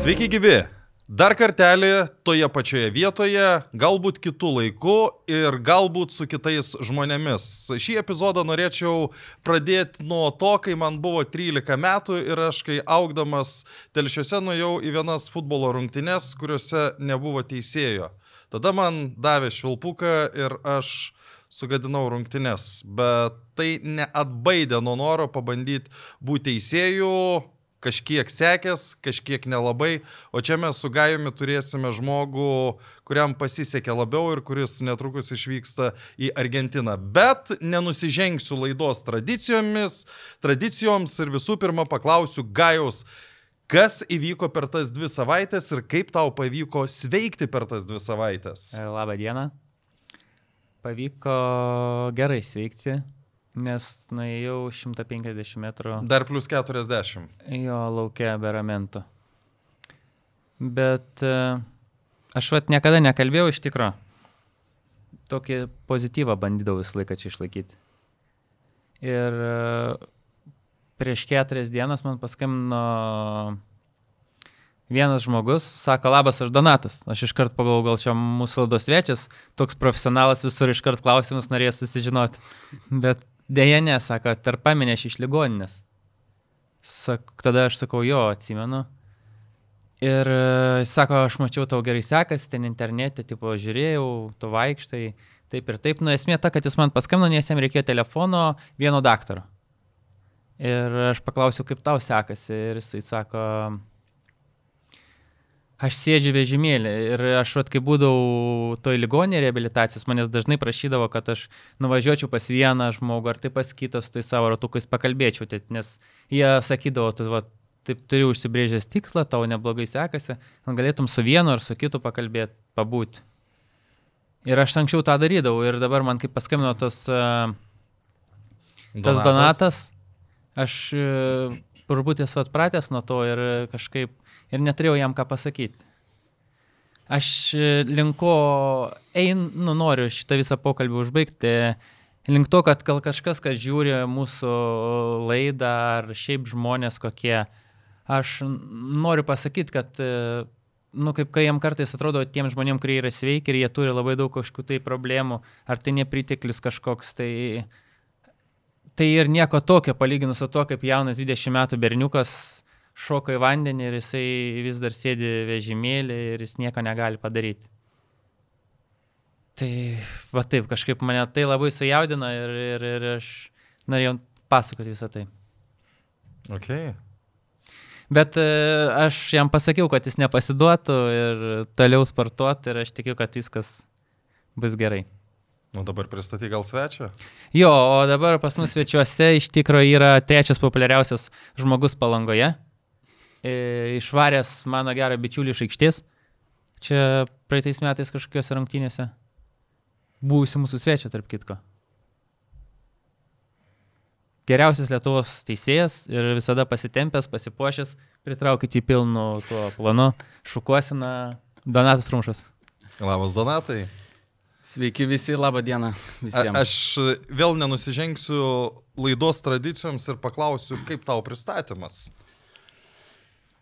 Sveiki gyvi! Dar kartelį toje pačioje vietoje, galbūt kitų laikų ir galbūt su kitais žmonėmis. Šį epizodą norėčiau pradėti nuo to, kai man buvo 13 metų ir aš, kai augdamas telšiuose, nuėjau į vienas futbolo rungtynes, kuriuose nebuvo teisėjo. Tada man davė švilpuką ir aš sugadinau rungtynes, bet tai neatbaidė nuo noro pabandyti būti teisėjų, kažkiek sekęs, kažkiek nelabai, o čia mes su Gajumi turėsime žmogų, kuriam pasisekė labiau ir kuris netrukus išvyksta į Argentiną. Bet nenusižengsiu laidos tradicijomis, tradicijoms ir visų pirma paklausiu Gajaus, kas įvyko per tas dvi savaitės ir kaip tau pavyko sveikti per tas dvi savaitės. Labą dieną. Pavyko gerai sveikti, nes nuėjau 150 metrų. Dar plus 40. Jo laukia be ramento. Bet e, aš vat niekada nekalbėjau iš tikro. Tokį pozityvą bandydavau visą laiką čia išlaikyti. Ir e, prieš keturias dienas man paskambino vienas žmogus, sako, labas, aš Donatas. Aš iškart pagalvoju, gal čia mūsų laidos svečias, toks profesionalas visur iškart klausimus norės susižinoti. Bet dėja ne, sako, tarp paminėš iš ligoninės. Sak, tada aš sakau, jo, atsimenu. Ir jis sako, aš mačiau, tau gerai sekasi, ten internete, tipo, žiūrėjau, tu vaikštai, taip ir taip. Nu, esmė ta, kad jis man paskambino, nes jam reikėjo telefono vieno daktaro. Ir aš paklausiau, kaip tau sekasi. Ir jisai sako, aš sėdžiu vežimėlį ir aš, vat, kai būdavau toj ligonė reabilitacijos, manęs dažnai prašydavo, kad aš nuvažiuočiau pas vieną žmogų ar tai pas kitas, tai savo ratukais pakalbėčiau, tai, nes jie sakydavo, tu, vat, taip turi užsibrėžęs tikslą, tau neblogai sekasi, galėtum su vienu ar su kitu pakalbėti, pabūti. Ir aš anksčiau tą darydavau ir dabar man kaip paskambino tas, uh, tas Donatas, Donatas aš uh, turbūt esu atpratęs nuo to ir kažkaip ir neturėjau jam ką pasakyti. Aš e, linko, einu, nu, noriu šitą visą pokalbį užbaigti, link to, kad gal kažkas, kas žiūri mūsų laidą ar šiaip žmonės kokie, aš noriu pasakyti, kad, e, nu, kaip kai jam kartais atrodo tiem žmonėm, kurie yra sveiki ir jie turi labai daug kažkokių tai problemų, ar tai nepriteklis kažkoks, tai tai ir nieko tokio palyginus su to, kaip jaunas 20 metų berniukas šoka į vandenį ir jisai vis dar sėdi vežimėlį ir jis nieko negali padaryti. Tai va taip, kažkaip mane tai labai sujaudina ir, ir, ir aš norėjau pasakoti visą tai. Okay. Bet e, aš jam pasakiau, kad jis nepasiduotų ir toliau sportuotų ir aš tikiu, kad viskas bus gerai. Nu dabar pristaty gal svečią? Jo, o dabar pas mus svečiuose iš tikrųjų yra trečias populiariausias žmogus palangoje išvaręs mano gerą bičiulį iš aikštės. Čia praeitais metais kažkokiuose rungtynėse. Būsi mūsų svečia, tarp kitko. Geriausias Lietuvos teisėjas ir visada pasitempęs, pasipuošęs, pritraukit į pilnų tuo planu, šukuosina Donatas Rumšas. Labas Donatai. Sveiki visi, laba diena visiems. A, aš vėl nenusižengsiu laidos tradicijoms ir paklausiu, kaip tau pristatymas.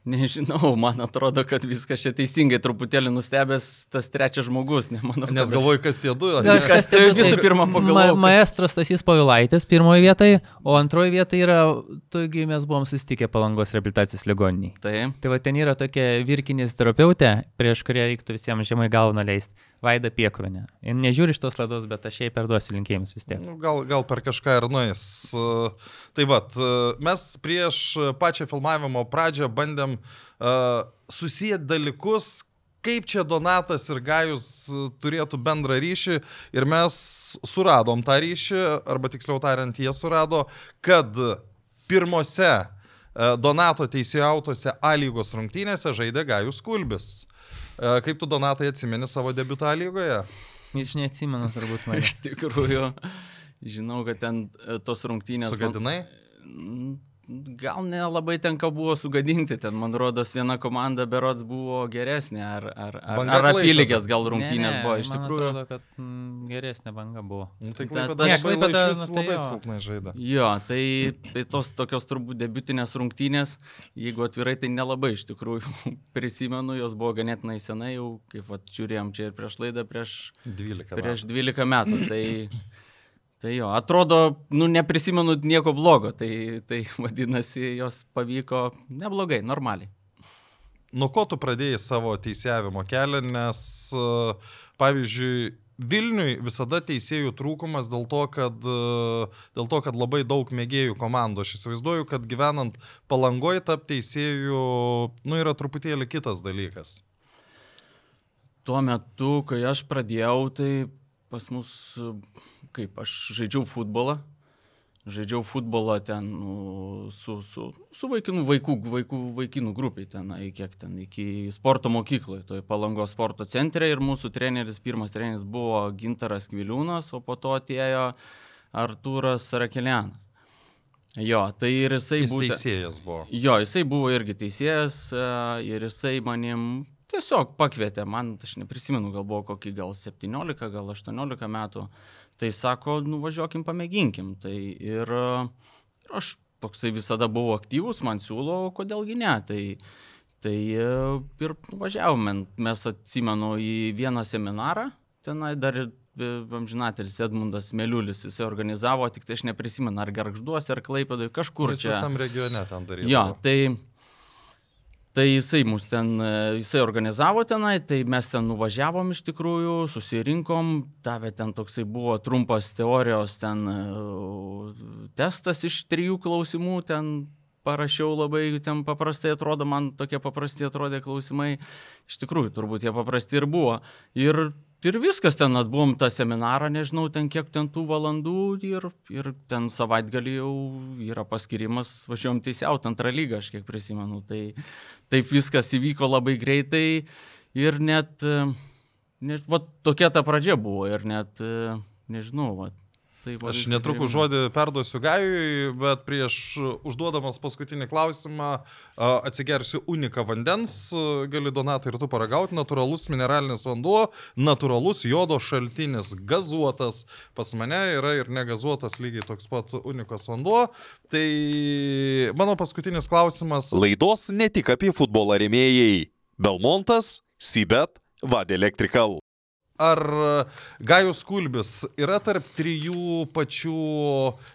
Nežinau, man atrodo, kad viskas čia teisingai, truputėlį nustebęs tas trečias žmogus, ne mano. Nes galvoju, kas tie du. Ne, kas tie visų pirma pagalvoju. Ma maestras Tasys Pavilaitis pirmoje vietoje, o antroje vietoje yra, tugi mes buvom susitikę palangos rehabilitacijos ligoniniai. Taip. Tai va ten yra tokia virkinės terapeutė, prieš kurią reiktų visiems žemai galvą leisti. Vaida Piekovinė. Nežiūri iš tos lados, bet aš jai perduosiu linkėjimus vis tiek. Nu, gal, gal per kažką ir nuės. Tai vad, mes prieš pačią filmavimo pradžią bandėm uh, susijęti dalykus, kaip čia Donatas ir Gajus turėtų bendrą ryšį ir mes suradom tą ryšį, arba tiksliau tariant, jie surado, kad pirmose Donato teisėjų autose A lygos rungtynėse žaidė Gajus Kulbis. E, kaip tu, Donatai, atsimeni savo debutą lygoje? Jis neatsimenu, turbūt man. Iš tikrųjų, žinau, kad ten e, tos rungtynės. Sugadinai? Man... gal nelabai tenka buvo sugadinti, ten man rodos viena komanda berods buvo geresnė, ar, ar, ar, ar apylygės gal rungtynės Ne, ne, buvo, iš tikrųjų. Atrodo, kad mm, geresnė banga buvo. Nu, tai Ta- Klaipėda labai, Klaipėda, labai, nu, tai labai jo. silpnai žaidė. Jo, tai, tai tos tokios turbūt debutinės rungtynės, jeigu atvirai, tai nelabai iš tikrųjų prisimenu, jos buvo ganėtinai senai, jau kaip vat, žiūrėjom čia ir prieš laidą, prieš, 12. prieš 12 metų. Tai, tai jo, atrodo, nu neprisimenu nieko blogo, tai, tai vadinasi, jos pavyko neblogai, normaliai. Nuo ko tu pradėjai savo teisėjavimo kelią, nes e, pavyzdžiui, Vilniui visada teisėjų trūkumas dėl to, kad, e, dėl to, kad labai daug mėgėjų komandų. Aš įsivaizduoju, kad gyvenant palangoje tapti teisėjų, nu, yra truputėlį kitas dalykas. Tuo metu, kai aš pradėjau, tai pas mus, kaip aš žaidžiau futbolą, žaidžiau futbolą ten nu, su, su, su vaikinų, vaikų, vaikų, vaikinų grupiai, ten, kiek ten, iki sporto mokykloje, toj palango sporto centre ir mūsų treneris, pirmas treneris buvo Gintaras Kviliūnas, o po to atėjo Artūras Rakelianas. Jo, tai ir jisai Jis būtent- teisėjas buvo. Jo, jisai buvo irgi teisėjas e, ir jisai manim tiesiog pakvietė, man, aš neprisimenu, gal buvo kokį gal 17, gal 18 metų, tai sako, nuvažiuokim, pamėginkim. Tai ir, aš toksai visada buvau aktyvus, man siūlo, kodėlgi ne. Tai, tai e, ir važiavome, mes atsimenu į vieną seminarą, tenai dar ir e, amžinatelis Edmundas Meliulis, jisai organizavo, tik tai aš neprisimenu, ar Gargžduose, ar Klaipėdoje, kažkur Jis čia. visam regione ten darė. Jo, tai, tai jisai mus ten, e, jisai organizavo tenai, tai mes ten nuvažiavom iš tikrųjų, susirinkom, davė ten toksai buvo trumpas teorijos ten e, testas iš trijų klausimų, ten parašiau labai, ten paprastai atrodo, man tokie paprasti atrodė klausimai, iš tikrųjų turbūt jie paprasti ir buvo. Ir Ir viskas ten atbuvom tą seminarą, nežinau, ten kiek ten tų valandų ir, ir ten savaitgalį jau yra paskirimas, važiuojam teisiauti antrą lygą, aš kiek prisimenu. Tai taip viskas įvyko labai greitai ir net, e, ne, va, tokia ta pradžia buvo ir net, e, nežinau, va, tai va, Aš netrukus žodį perduosiu Gajui, bet prieš užduodamas paskutinį klausimą a, atsigersiu uniką vandens. Gali Donatai ir tu paragauti. Natūralus mineralinis vanduo, natūralus jodo šaltinis, gazuotas. Pas mane yra ir negazuotas lygiai toks pat unikos vanduo. Tai mano paskutinis klausimas. Laidos ne tik apie futbolą remėjai. Belmontas, Sibet, Vad Electrical. Ar Gajus Kulbis yra tarp trijų pačių,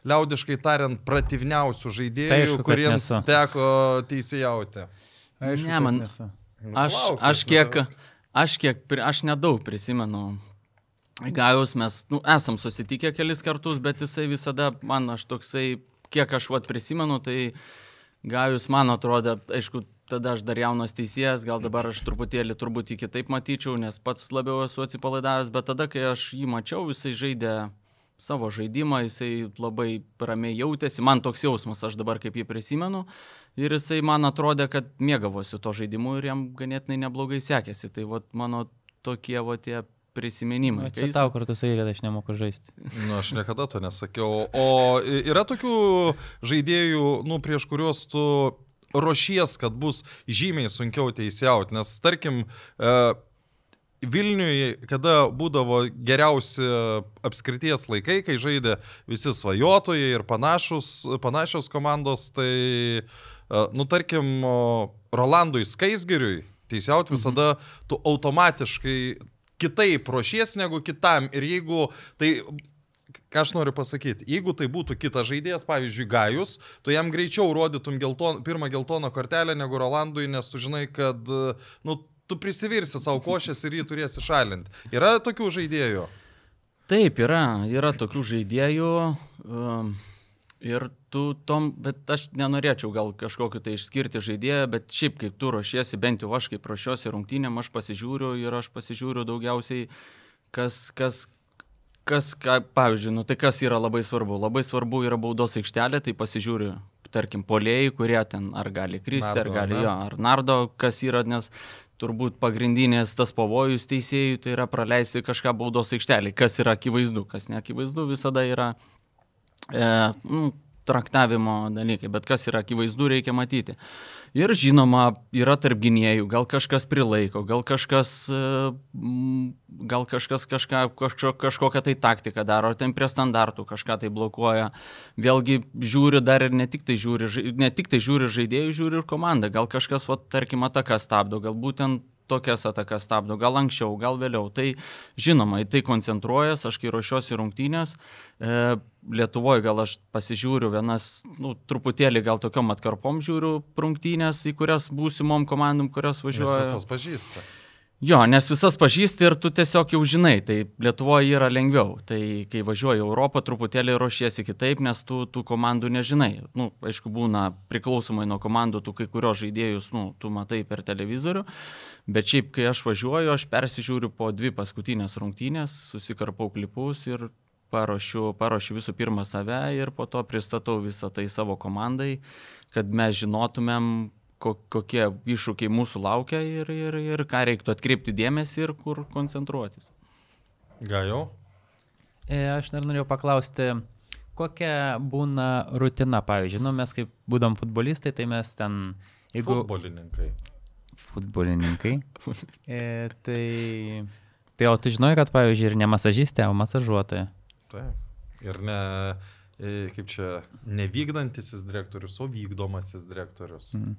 liaudiškai tariant, prativniausių Tai žaidėjų, aišku, kad kuriems teko teisėjauti? Aišku, Ne, man- nesu. Nu, Aš, palauk, aš kiek, aš kiek, aš nedaug prisimenu. Gajus mes, nu, esam susitikę kelis kartus, bet jisai visada, man aš toksai, kiek aš vat prisimenu, tai Gajus man atrodė, aišku, tada aš dar jaunas teisėjas, gal dabar aš truputėlį turbūt jį kitaip matyčiau, nes pats labiau esu atsipalaidavęs, bet tada, kai aš jį mačiau, jisai žaidė savo žaidimą, jisai labai ramiai jautėsi, man toks jausmas, aš dabar kaip jį prisimenu, ir jisai man atrodė, kad mėgavosi to žaidimu ir jam ganėtinai neblogai sekėsi. Tai vat mano tokie va tie prisiminimai. Kai Čia jis- tau kartu sakai, kad aš nemoku žaisti. Nu, aš niekada to nesakiau. O yra tokių žaidėjų, nu, prieš kuriuos tu ruošies, kad bus žymiai sunkiau teisėjauti, nes tarkim, e, Vilniui, kada būdavo geriausi apskrities laikai, kai žaidė visi svajotojai ir panašus, panašios komandos, tai, e, nu, tarkim, Rolandui Skaisgiriui teisiauti visada tu automatiškai kitaip ruošies negu kitam. Ir jeigu tai ką aš noriu pasakyti, jeigu tai būtų kitas žaidėjas, pavyzdžiui, Gajus, tu jam greičiau rodytum gelton, pirmą geltoną kortelę negu Rolandui, nes tu žinai, kad nu, tu prisivirsi savo košės ir jį turėsi šalinti. Yra tokių žaidėjų. Taip, yra, yra tokių žaidėjų. Um, ir tu tom, bet aš nenorėčiau gal kažkokiu tai išskirti žaidėją, bet šiaip kaip tu ruošiesi, bent jau aš kaip ruošiuosi rungtynėm, aš pasižiūriu ir aš pasižiūriu daugiausiai, kas, kas, kas ką, pavyzdžiui, nu tai kas yra labai svarbu. Labai svarbu yra baudos aikštelė, tai pasižiūriu, tarkim, polėjai, kurie ten ar gali kristi, Nardo, ar gali jo, ar nardo, kas yra, nes turbūt pagrindinės tas pavojus teisėjų tai yra praleisti kažką baudos aikštelį, kas yra akivaizdu, kas neakivaizdu, visada yra, e, nu, traktavimo dalykai, bet kas yra akivaizdu, reikia matyti. Ir žinoma, yra tarp gynėjų, gal kažkas prilaiko, gal kažkas, e, gal kažkas kažką, kažko, kažkokią tai taktiką daro, ar ten prie standartų kažką tai blokuoja. Vėlgi žiūri dar ir ne tik tai žiūri, ne tik tai žiūri žaidėjų, žiūri ir komanda. Gal kažkas, va, tarkim, ataką stabdo, gal būtent tokias atakas stabdo, gal anksčiau, gal vėliau. Tai žinoma, į tai koncentruojas, aš kai ruošiuosi rungtynės, e, Lietuvoje gal aš pasižiūriu vienas, nu, truputėlį gal tokiom atkarpom žiūriu rungtynės, į kurias būsimom komandom, kurios važiuoja. Nes visas pažįsta. Jo, nes visas pažįsti ir tu tiesiog jau žinai, tai Lietuvoje yra lengviau. Tai kai važiuoji į Europą, truputėlį ruošiesi kitaip, nes tu tų komandų nežinai. Nu, aišku, būna priklausomai nuo komandų, tu kai kurios žaidėjus, nu, tu matai per televizorių, bet šiaip, kai aš važiuoju, aš persižiūriu po dvi paskutinės rungtynės, susikarpau klipus ir paruošiu, paruošiu visų pirma save ir po to pristatau visą tai savo komandai, kad mes žinotumėm, kokie iššūkiai mūsų laukia ir, ir, ir ką reiktų atkreipti dėmesį ir kur koncentruotis. Gajau? E, aš dar norėjau paklausti, kokia būna rutina, pavyzdžiui, nu, mes kaip būdam futbolistai, tai mes ten, jeigu... Futbolininkai. Futbolininkai. e, tai, tai o tu žinai, kad, pavyzdžiui, ir ne masažistė, o masažuotoja. Taip. Ir ne, kaip čia, nevykdantisis direktorius, o vykdomasis direktorius. Mm.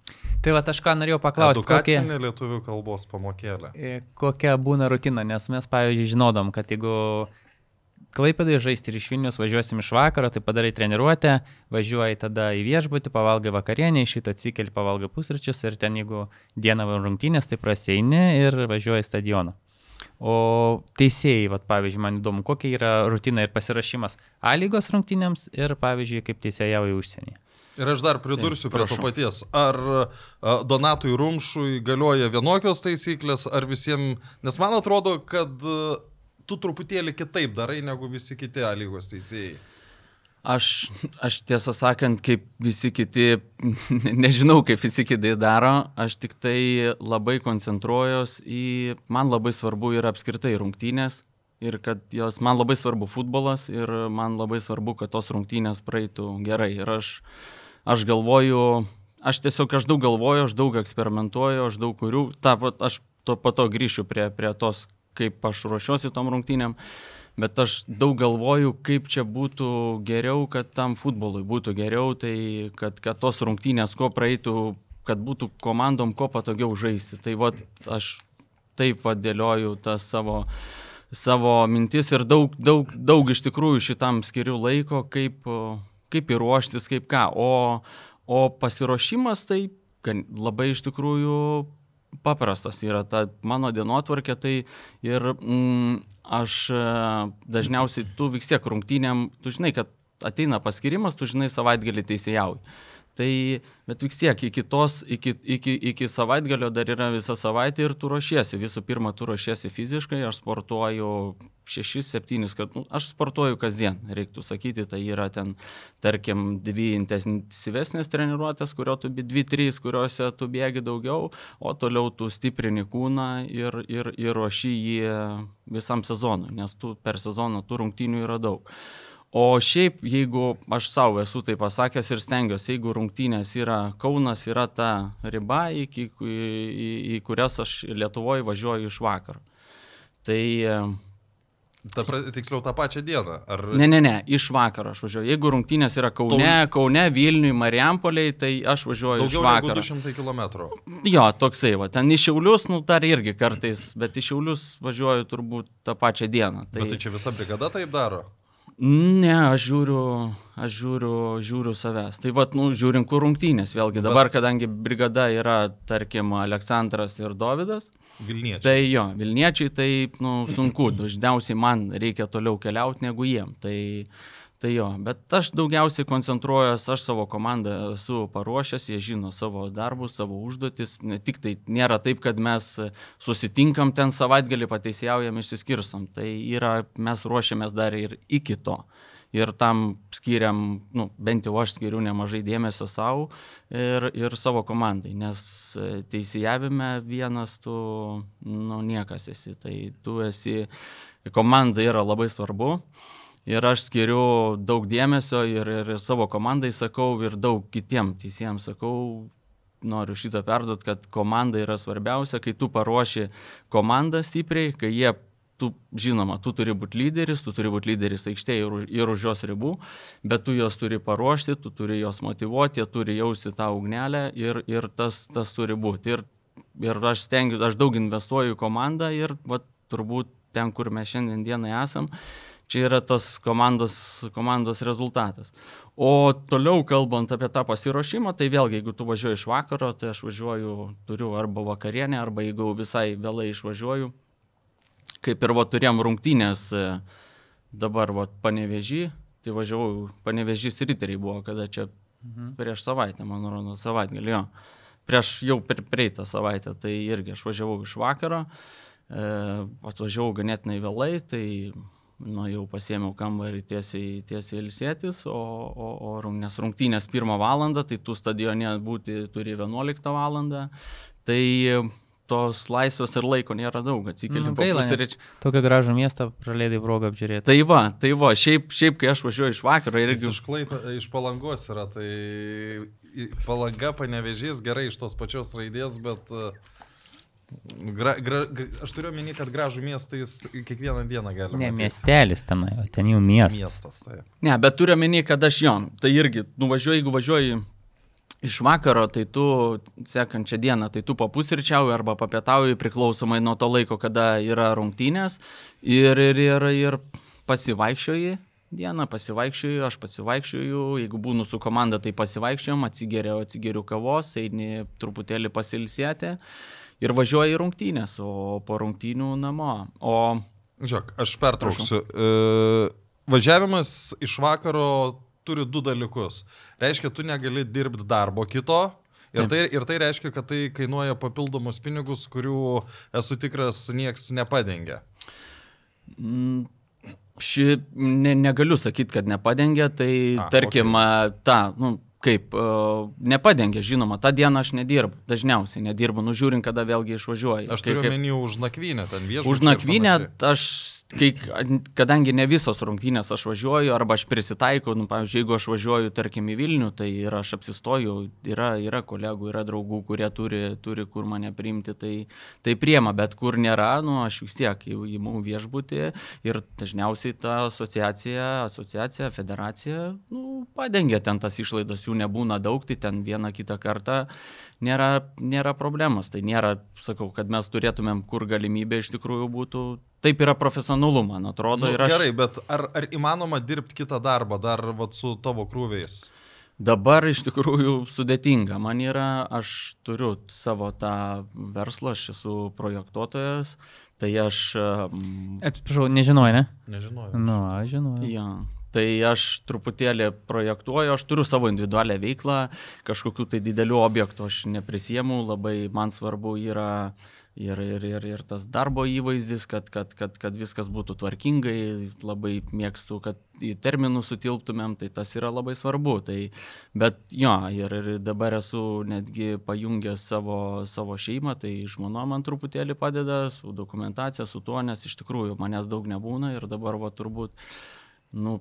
Tai va, aš ką norėjau paklausti. Kokia kokie, lietuvių kalbos pamokėlė? E, kokia būna rutina, nes mes, pavyzdžiui, žinodom, kad jeigu Klaipėdai žaisti ir iš Vilnius važiuosim iš vakaro, tai padarai treniruotę, važiuoji tada į viešbutį, pavalgai vakarienę, iš šito atsikeli, pavalgai pusryčius ir ten jeigu dieną rungtynės, tai praseini ir važiuoji į stadioną. O teisėjai, vat, pavyzdžiui, man įdomu, kokia yra rutina ir pasirašymas A lygos rungtynėms ir, pavyzdžiui, kaip teisėjauja užsienį. Ir aš dar pridursiu Taip, prie to paties. Ar Donatui Rumšui galioja vienokios taisyklės, ar visiems, nes man atrodo, kad tu truputėlį kitaip darai negu visi kiti A lygos teisėjai. Aš, aš tiesą sakant, kaip visi kiti, nežinau, kaip visi kiti daro, aš tik tai labai koncentruojos į, man labai svarbu yra apskritai rungtynės ir kad jos, man labai svarbu futbolas ir man labai svarbu, kad tos rungtynės praeitų gerai. Ir aš, aš galvoju, aš tiesiog, aš daug galvoju, aš daug eksperimentuoju, aš daug kuriu, ta, aš to po to grįšiu prie, prie tos, kaip aš ruošiuosi tom rungtynėm. Uh, bet aš daug galvoju, kaip čia būtų geriau, kad tam futbolui būtų geriau, tai kad, kad tos rungtynės kuo praeitų, kad būtų komandom kuo patogiau žaisti. Tai va, aš taip vadėlioju tas savo, savo mintis ir daug, daug, daug iš tikrųjų šitam skiriu laiko, kaip, kaip įruoštis, kaip ką. O, o pasiruošimas tai labai iš tikrųjų paprastas yra ta mano dienotvarkė, tai ir mm, aš e, dažniausiai tu vis tiek rungtynėm, tu žinai, kad ateina paskirimas, tu žinai savaitgalį teisėjauji. Tai, bet vis tiek iki, tos, iki, iki, iki savaitgalio dar yra visa savaitė ir tu ruošiesi. Visų pirma, tu ruošiesi fiziškai, aš sportuoju 6-7 kartus, nu, aš sportuoju kasdien, reiktų sakyti, tai yra ten, tarkim, dvi intensyvesnės treniruotės, kurio tu 2-3, kuriuose tu bėgi daugiau, o toliau tu stiprini kūną ir, ir, ir ruoši jį visam sezonui, nes tu per sezoną tų rungtynių yra daug. O šiaip, jeigu aš savo esu tai pasakęs ir stengiuosi, jeigu rungtynės yra Kaunas, yra ta riba, iki, į, į kurias aš Lietuvoje važiuoju iš vakaro. Tai... Ta, tiksliau tą pačią dieną. Ar... Ne, ne, ne, iš vakaro aš važiuoju. Jeigu rungtynės yra Kaune, Tau... Kaune, Vilniui, Mariampoliai, tai aš važiuoju Daugiau iš vakaro. 200 km. Jo, toksai, va, ten iš Šiaulius, nu, dar irgi kartais, bet iš Šiaulius važiuoju turbūt tą pačią dieną. Tai... Bet tai čia visa brigada taip daro? Ne, aš žiūriu, aš žiūriu, žiūriu savęs. Tai vad, nu, žiūrint, kur rungtynės. Vėlgi dabar, kadangi brigada yra, tarkim, Aleksandras ir Davidas. Vilniečiai. Tai jo, Vilniečiai, tai, nu, sunku. Dažniausiai man reikia toliau keliauti negu jiem. Tai, Tai jo, bet aš daugiausiai koncentruojuosi, aš savo komandą esu paruošęs, jie žino savo darbus, savo užduotis. Ne tik tai nėra taip, kad mes susitinkam ten savaitgalį, pateisėjaujam, išsiskirstam. Tai yra, mes ruošiamės dar ir iki to. Ir tam skiriam, nu, bent jau aš skiriu nemažai dėmesio savo ir, ir savo komandai, nes teisėjavime vienas tu, nu, niekas esi. Tai tu esi, komanda yra labai svarbu. Ir aš skiriu daug dėmesio ir, ir savo komandai sakau, ir daug kitiem teisėjams sakau, noriu šitą perduot, kad komanda yra svarbiausia, kai tu paruoši komandą stipriai, kai jie, tu, žinoma, tu turi būti lyderis, tu turi būti lyderis aikštėje ir, už- ir už jos ribų, bet tu juos turi paruošti, tu turi juos motivuoti, jie turi jausti tą ugnelę ir, ir tas, tas turi būti. Ir, ir aš stengiu, aš daug investuoju į komandą ir va, turbūt ten, kur mes šiandien dienai esam, čia yra tos komandos, komandos rezultatas. O toliau kalbant apie tą pasiruošimą, tai vėlgi, jeigu tu važiuoji iš vakaro, tai aš važiuoju, turiu arba vakarienę, arba jeigu visai vėlai išvažiuoju, kaip ir va turėjom rungtynės e, dabar va panevežį, tai važiavau, panevežys riteriai buvo, kada čia Mhm. prieš savaitę, man atrodo, savaitgalį jo. Prieš jau per prieitą savaitę, tai irgi aš važiavau iš vakaro, e, atvažiavau ganėtinai vėlai, tai nu, jau pasiėmiau kambarį tiesiai, tiesiai ilsėtis, o, o, o nes rungtynės pirmą valandą, tai tu stadione būti turi 11 valandą, tai tos laisvės ir laiko nėra daug, atsikeli Nu, gaila, pusryčių. Tokią gražų miestą praleidai progą apžiūrėti. Tai va, tai va, šiaip, šiaip kai aš važiuoju iš vakaro Jis irgi... iš, Klaipė, iš palangos yra, tai palanga panevežys gerai iš tos pačios raidės, bet uh, gra, gra, gra, aš turiu omeny, kad gražų miestą jis kiekvieną dieną gali. Ne, matyt. miestelis tenai, o ten jau miestas. Miestas, tai. Ne, bet turiu menį, kad aš jo, tai irgi nuvažiuoju, jeigu važiuoji iš vakaro, tai tu sekančią dieną, tai tu papusryčiauji arba papietauji priklausomai nuo to laiko, kada yra rungtynės ir, ir, ir, ir pasivaikščioji dieną, pasivaikščioju, aš pasivaikščioju, jeigu būnu su komanda, tai pasivaikščiojom, atsigeriu, atsigeriu kavos, eini truputėlį pasilsėti ir važiuoji į rungtynės, o po rungtynių namo. O Žiūrėk, aš pertrauksiu. E, važiavimas iš vakaro turi du dalykus. Reiškia, tu negali dirbti darbo kito. Ir tai, ir tai reiškia, kad tai kainuoja papildomus pinigus, kurių esu tikras nieks nepadengia. Mm, Ši, ne, negaliu sakyti, kad nepadengia, tai A, tarkim, okay. ta, nu, kaip, uh, nepadengia, žinoma, tą dieną aš nedirbu, dažniausiai nedirbu, nužiūrint, kada vėlgi išvažiuoju. Aš turiu omeny už nakvynę, ten viešbučiai. Už nakvynę aš, kai, kadangi ne visos rungtynės aš važiuoju, arba aš prisitaikau, nu, pavyzdžiui, jeigu aš važiuoju, tarkim, į Vilnių, tai ir aš apsistoju, yra, yra kolegų, yra draugų, kurie turi, turi kur mane priimti, tai, tai priema, bet kur nėra, nu, aš vis tiek įimu viešbutį ir dažniausiai ta asociacija, asociacija, federacija, nu, padengia ten tas išlaidas, jų nebūna daug, tai ten vieną kitą kartą nėra, nėra problemos. Tai nėra, sakau, kad mes turėtumėm, kur galimybė iš tikrųjų būtų. Taip yra profesionalu, man atrodo. Nu, ir aš Gerai, bet ar, ar įmanoma dirbti kitą darbą dar vat, su tavo krūviais? dabar iš tikrųjų sudėtinga. Man yra, aš turiu savo tą verslą, aš esu projektuotojas, tai aš... Atsiprašau, nežinojai, ne? Nežinau. Nu, aš žinau. Ja. Tai aš truputėlį projektuoju, aš turiu savo individualią veiklą, kažkokių tai didelių objektų aš neprisiemu, labai man svarbu yra ir, ir, ir, ir tas darbo įvaizdis, kad, kad, kad, kad viskas būtų tvarkingai, labai mėgstu, kad į terminus sutilptumėm, tai tas yra labai svarbu. Tai, bet jo, ir, ir dabar esu netgi pajungęs savo, savo šeimą, tai žmona man truputėlį padeda su dokumentacija, su tuo, nes iš tikrųjų manęs daug nebūna ir dabar va turbūt, nu,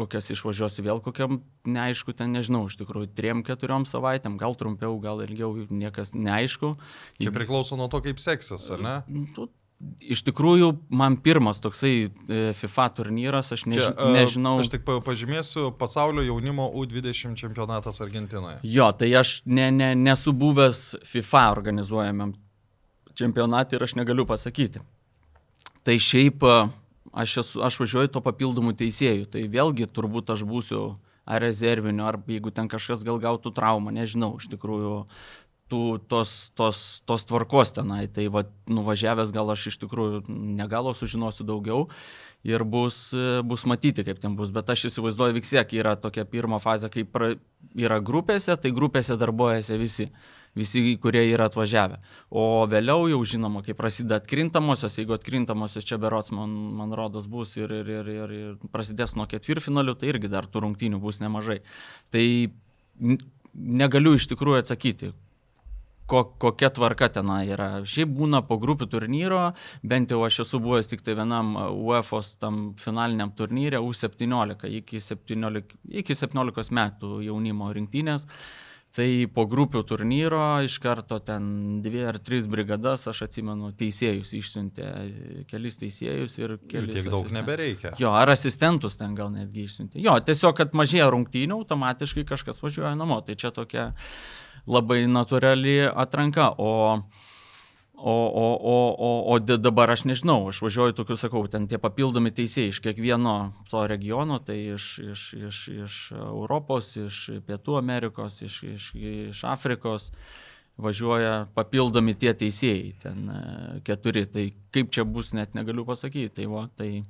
kokias išvažiuosiu vėl kokiam, neaišku, ten nežinau, iš tikrųjų, triem, keturiom savaitėm, gal trumpiau, gal ilgiau, niekas neaišku. Čia priklauso nuo to, kaip seksis, ar ne? Nu, Iš tikrųjų, man pirmas toksai e, FIFA turnyras, aš neži Čia, e, nežinau. Aš tik pa- pažymėsiu pasaulio jaunimo U20 čempionatas Argentinoje. Jo, tai aš ne, ne, nesu buvęs FIFA organizuojamam čempionatui ir aš negaliu pasakyti. Tai šiaip e, aš, esu, aš važiuoju to papildomų teisėjų, tai vėlgi turbūt aš būsiu ar rezerviniu, ar jeigu ten kažkas gal gautų traumą, nežinau, iš tikrųjų tų, tos, tos, tos tvarkos tenai. Tai va, nuvažiavęs gal aš iš tikrųjų negalo sužinosiu daugiau ir bus, bus matyti, kaip ten bus. Bet aš įsivaizduoju, vis tiek yra tokia pirma fazė, kai pra, yra grupėse, tai grupėse darbuojasi visi. Visi, kurie yra atvažiavę. O vėliau jau žinoma, kai prasideda atkrintamosios, jeigu atkrintamosios čia berots, man, man rodos, bus ir, ir, ir, ir, ir prasidės nuo ketvirtfinalių, tai irgi dar tų rungtynių bus nemažai. Tai negaliu iš tikrųjų atsakyti, ko, kokia tvarka ten yra. Šiaip būna po grupių turnyro, bent jau aš esu buvęs tik tai vienam UEFA tam finaliniam turnyre U17 iki 17, iki 17 metų jaunimo rinktinės. Tai po grupių turnyro iš karto ten dvi ar tris brigadas, aš atsimenu, teisėjus išsiuntė, kelis teisėjus ir kelis. Tiek daug asisten- nebereikia. Jo, ar asistentus ten gal netgi išsiuntė. Jo, tiesiog, kad mažėja rungtynių, automatiškai kažkas važiuoja namo. Tai čia tokia labai natūrali atranka. O, o, o, o, o, o dabar aš nežinau, aš važiuoju tokiu, sakau, ten tie papildomi teisėjai iš kiekvieno to regiono, tai iš, iš, iš, iš Europos, iš Pietų Amerikos, iš, iš, iš Afrikos važiuoja papildomi tie teisėjai, ten e, keturi, tai kaip čia bus, net negaliu pasakyti. Tai, va, tai,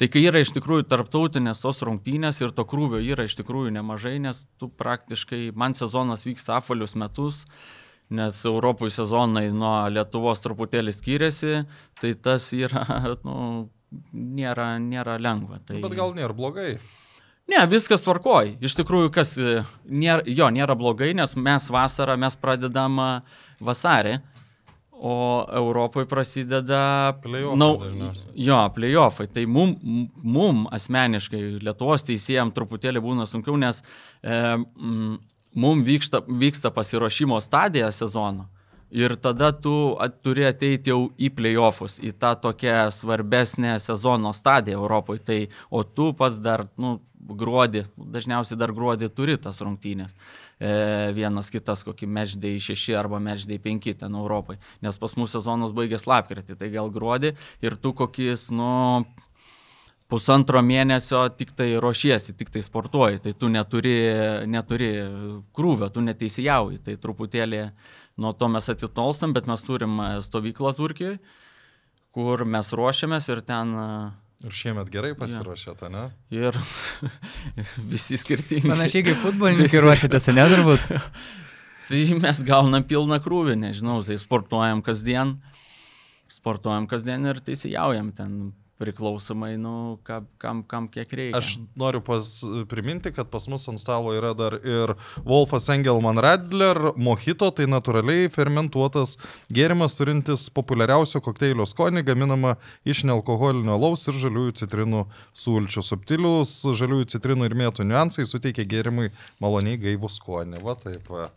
tai kai yra iš tikrųjų tarptautinės tos rungtynės ir to krūvio yra iš tikrųjų nemažai, nes tu praktiškai, man sezonas vyksta apvalius metus, nes Europoje sezonai nuo Lietuvos truputėlį skiriasi, tai tas yra, nu, nėra, nėra lengva. Tai... Bet gal nėra blogai. Ne, viskas tvarkoj. Iš tikrųjų, kas e, nėra, jo, nėra blogai, nes mes vasarą mes pradedam e, vasarį, o Europoje prasideda... Playoffai dažniausiai. Jo, playoffai. Tai mum, mum asmeniškai, Lietuvos teisėjams truputėlį būna sunkiau, nes e, mm, mum vyksta, vyksta pasiruošimo stadija sezono. Ir tada tu turi ateiti jau į playoffus, į tą tokią svarbesnę sezono stadiją Europoje. Tai, o tu pats dar, nu, gruodį, dažniausiai dar gruodį turi tas rungtynės. E, vienas kitas, kokį matchday 6 arba matchday 5 ten Europai. Nes pas mūsų sezonas baigės lapkritį, tai gal gruodį ir tu kokis, nu, pusantro mėnesio tik tai ruošiesi, tik tai sportuoji, tai tu neturi, neturi krūvio, tu neteisėjauji, tai truputėlį nuo to mes atitolstam, bet mes turim e, stovyklą Turkijoje, kur mes ruošiamės ir ten e, Ir šiemet gerai pasiruošėte, ne? ir visi skirtingi. Panašiai kaip futbolininkai ruošiatės, ne turbūt? Tai mes gaunam pilną krūvį, nežinau, tai sportuojam kasdien, sportuojam kasdien ir teisėjaujam ten priklausomai, nu, kam, kam, kam kiek reikia. Aš noriu pas, priminti, kad pas mus ant stalo yra dar ir Wolfas Engelman Radler, mojito, tai natūraliai fermentuotas gėrimas turintis populiariausio kokteilio skonį, gaminama iš nealkoholinio laus ir žaliųjų citrinų sulčių. Subtilius žaliųjų citrinų ir mėtų niuansai suteikia gėrimui maloniai gaivų skonį. Va taip. Va.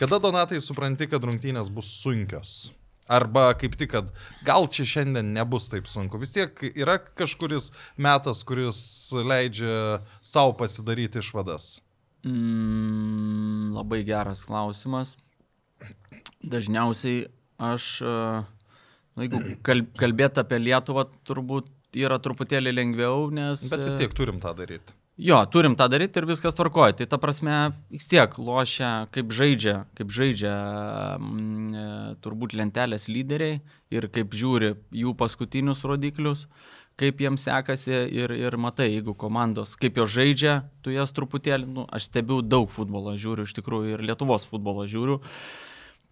Kada Donatai supranti, kad rungtynės bus sunkios? Arba kaip tik, kad gal čia šiandien nebus taip sunku. Vis tiek yra kažkuris metas, kuris leidžia savo pasidaryti išvadas. Mm, labai geras klausimas. Dažniausiai aš, e, nu, jeigu kal- kalbėt apie Lietuvą, turbūt yra truputėlį lengviau, nes... Bet vis e, tiek turim tą daryti. Jo, turim tą daryti ir viskas tvarkoja. Tai ta prasme, vis tiek lošia, kaip žaidžia, kaip žaidžia mm, e, turbūt lentelės lyderiai ir kaip žiūri jų paskutinius rodiklius, kaip jiems sekasi ir, ir matai, jeigu komandos, kaip jos žaidžia, tu jas truputėlį, nu, aš stebiu daug futbolo žiūriu, iš tikrųjų ir Lietuvos futbolo žiūriu.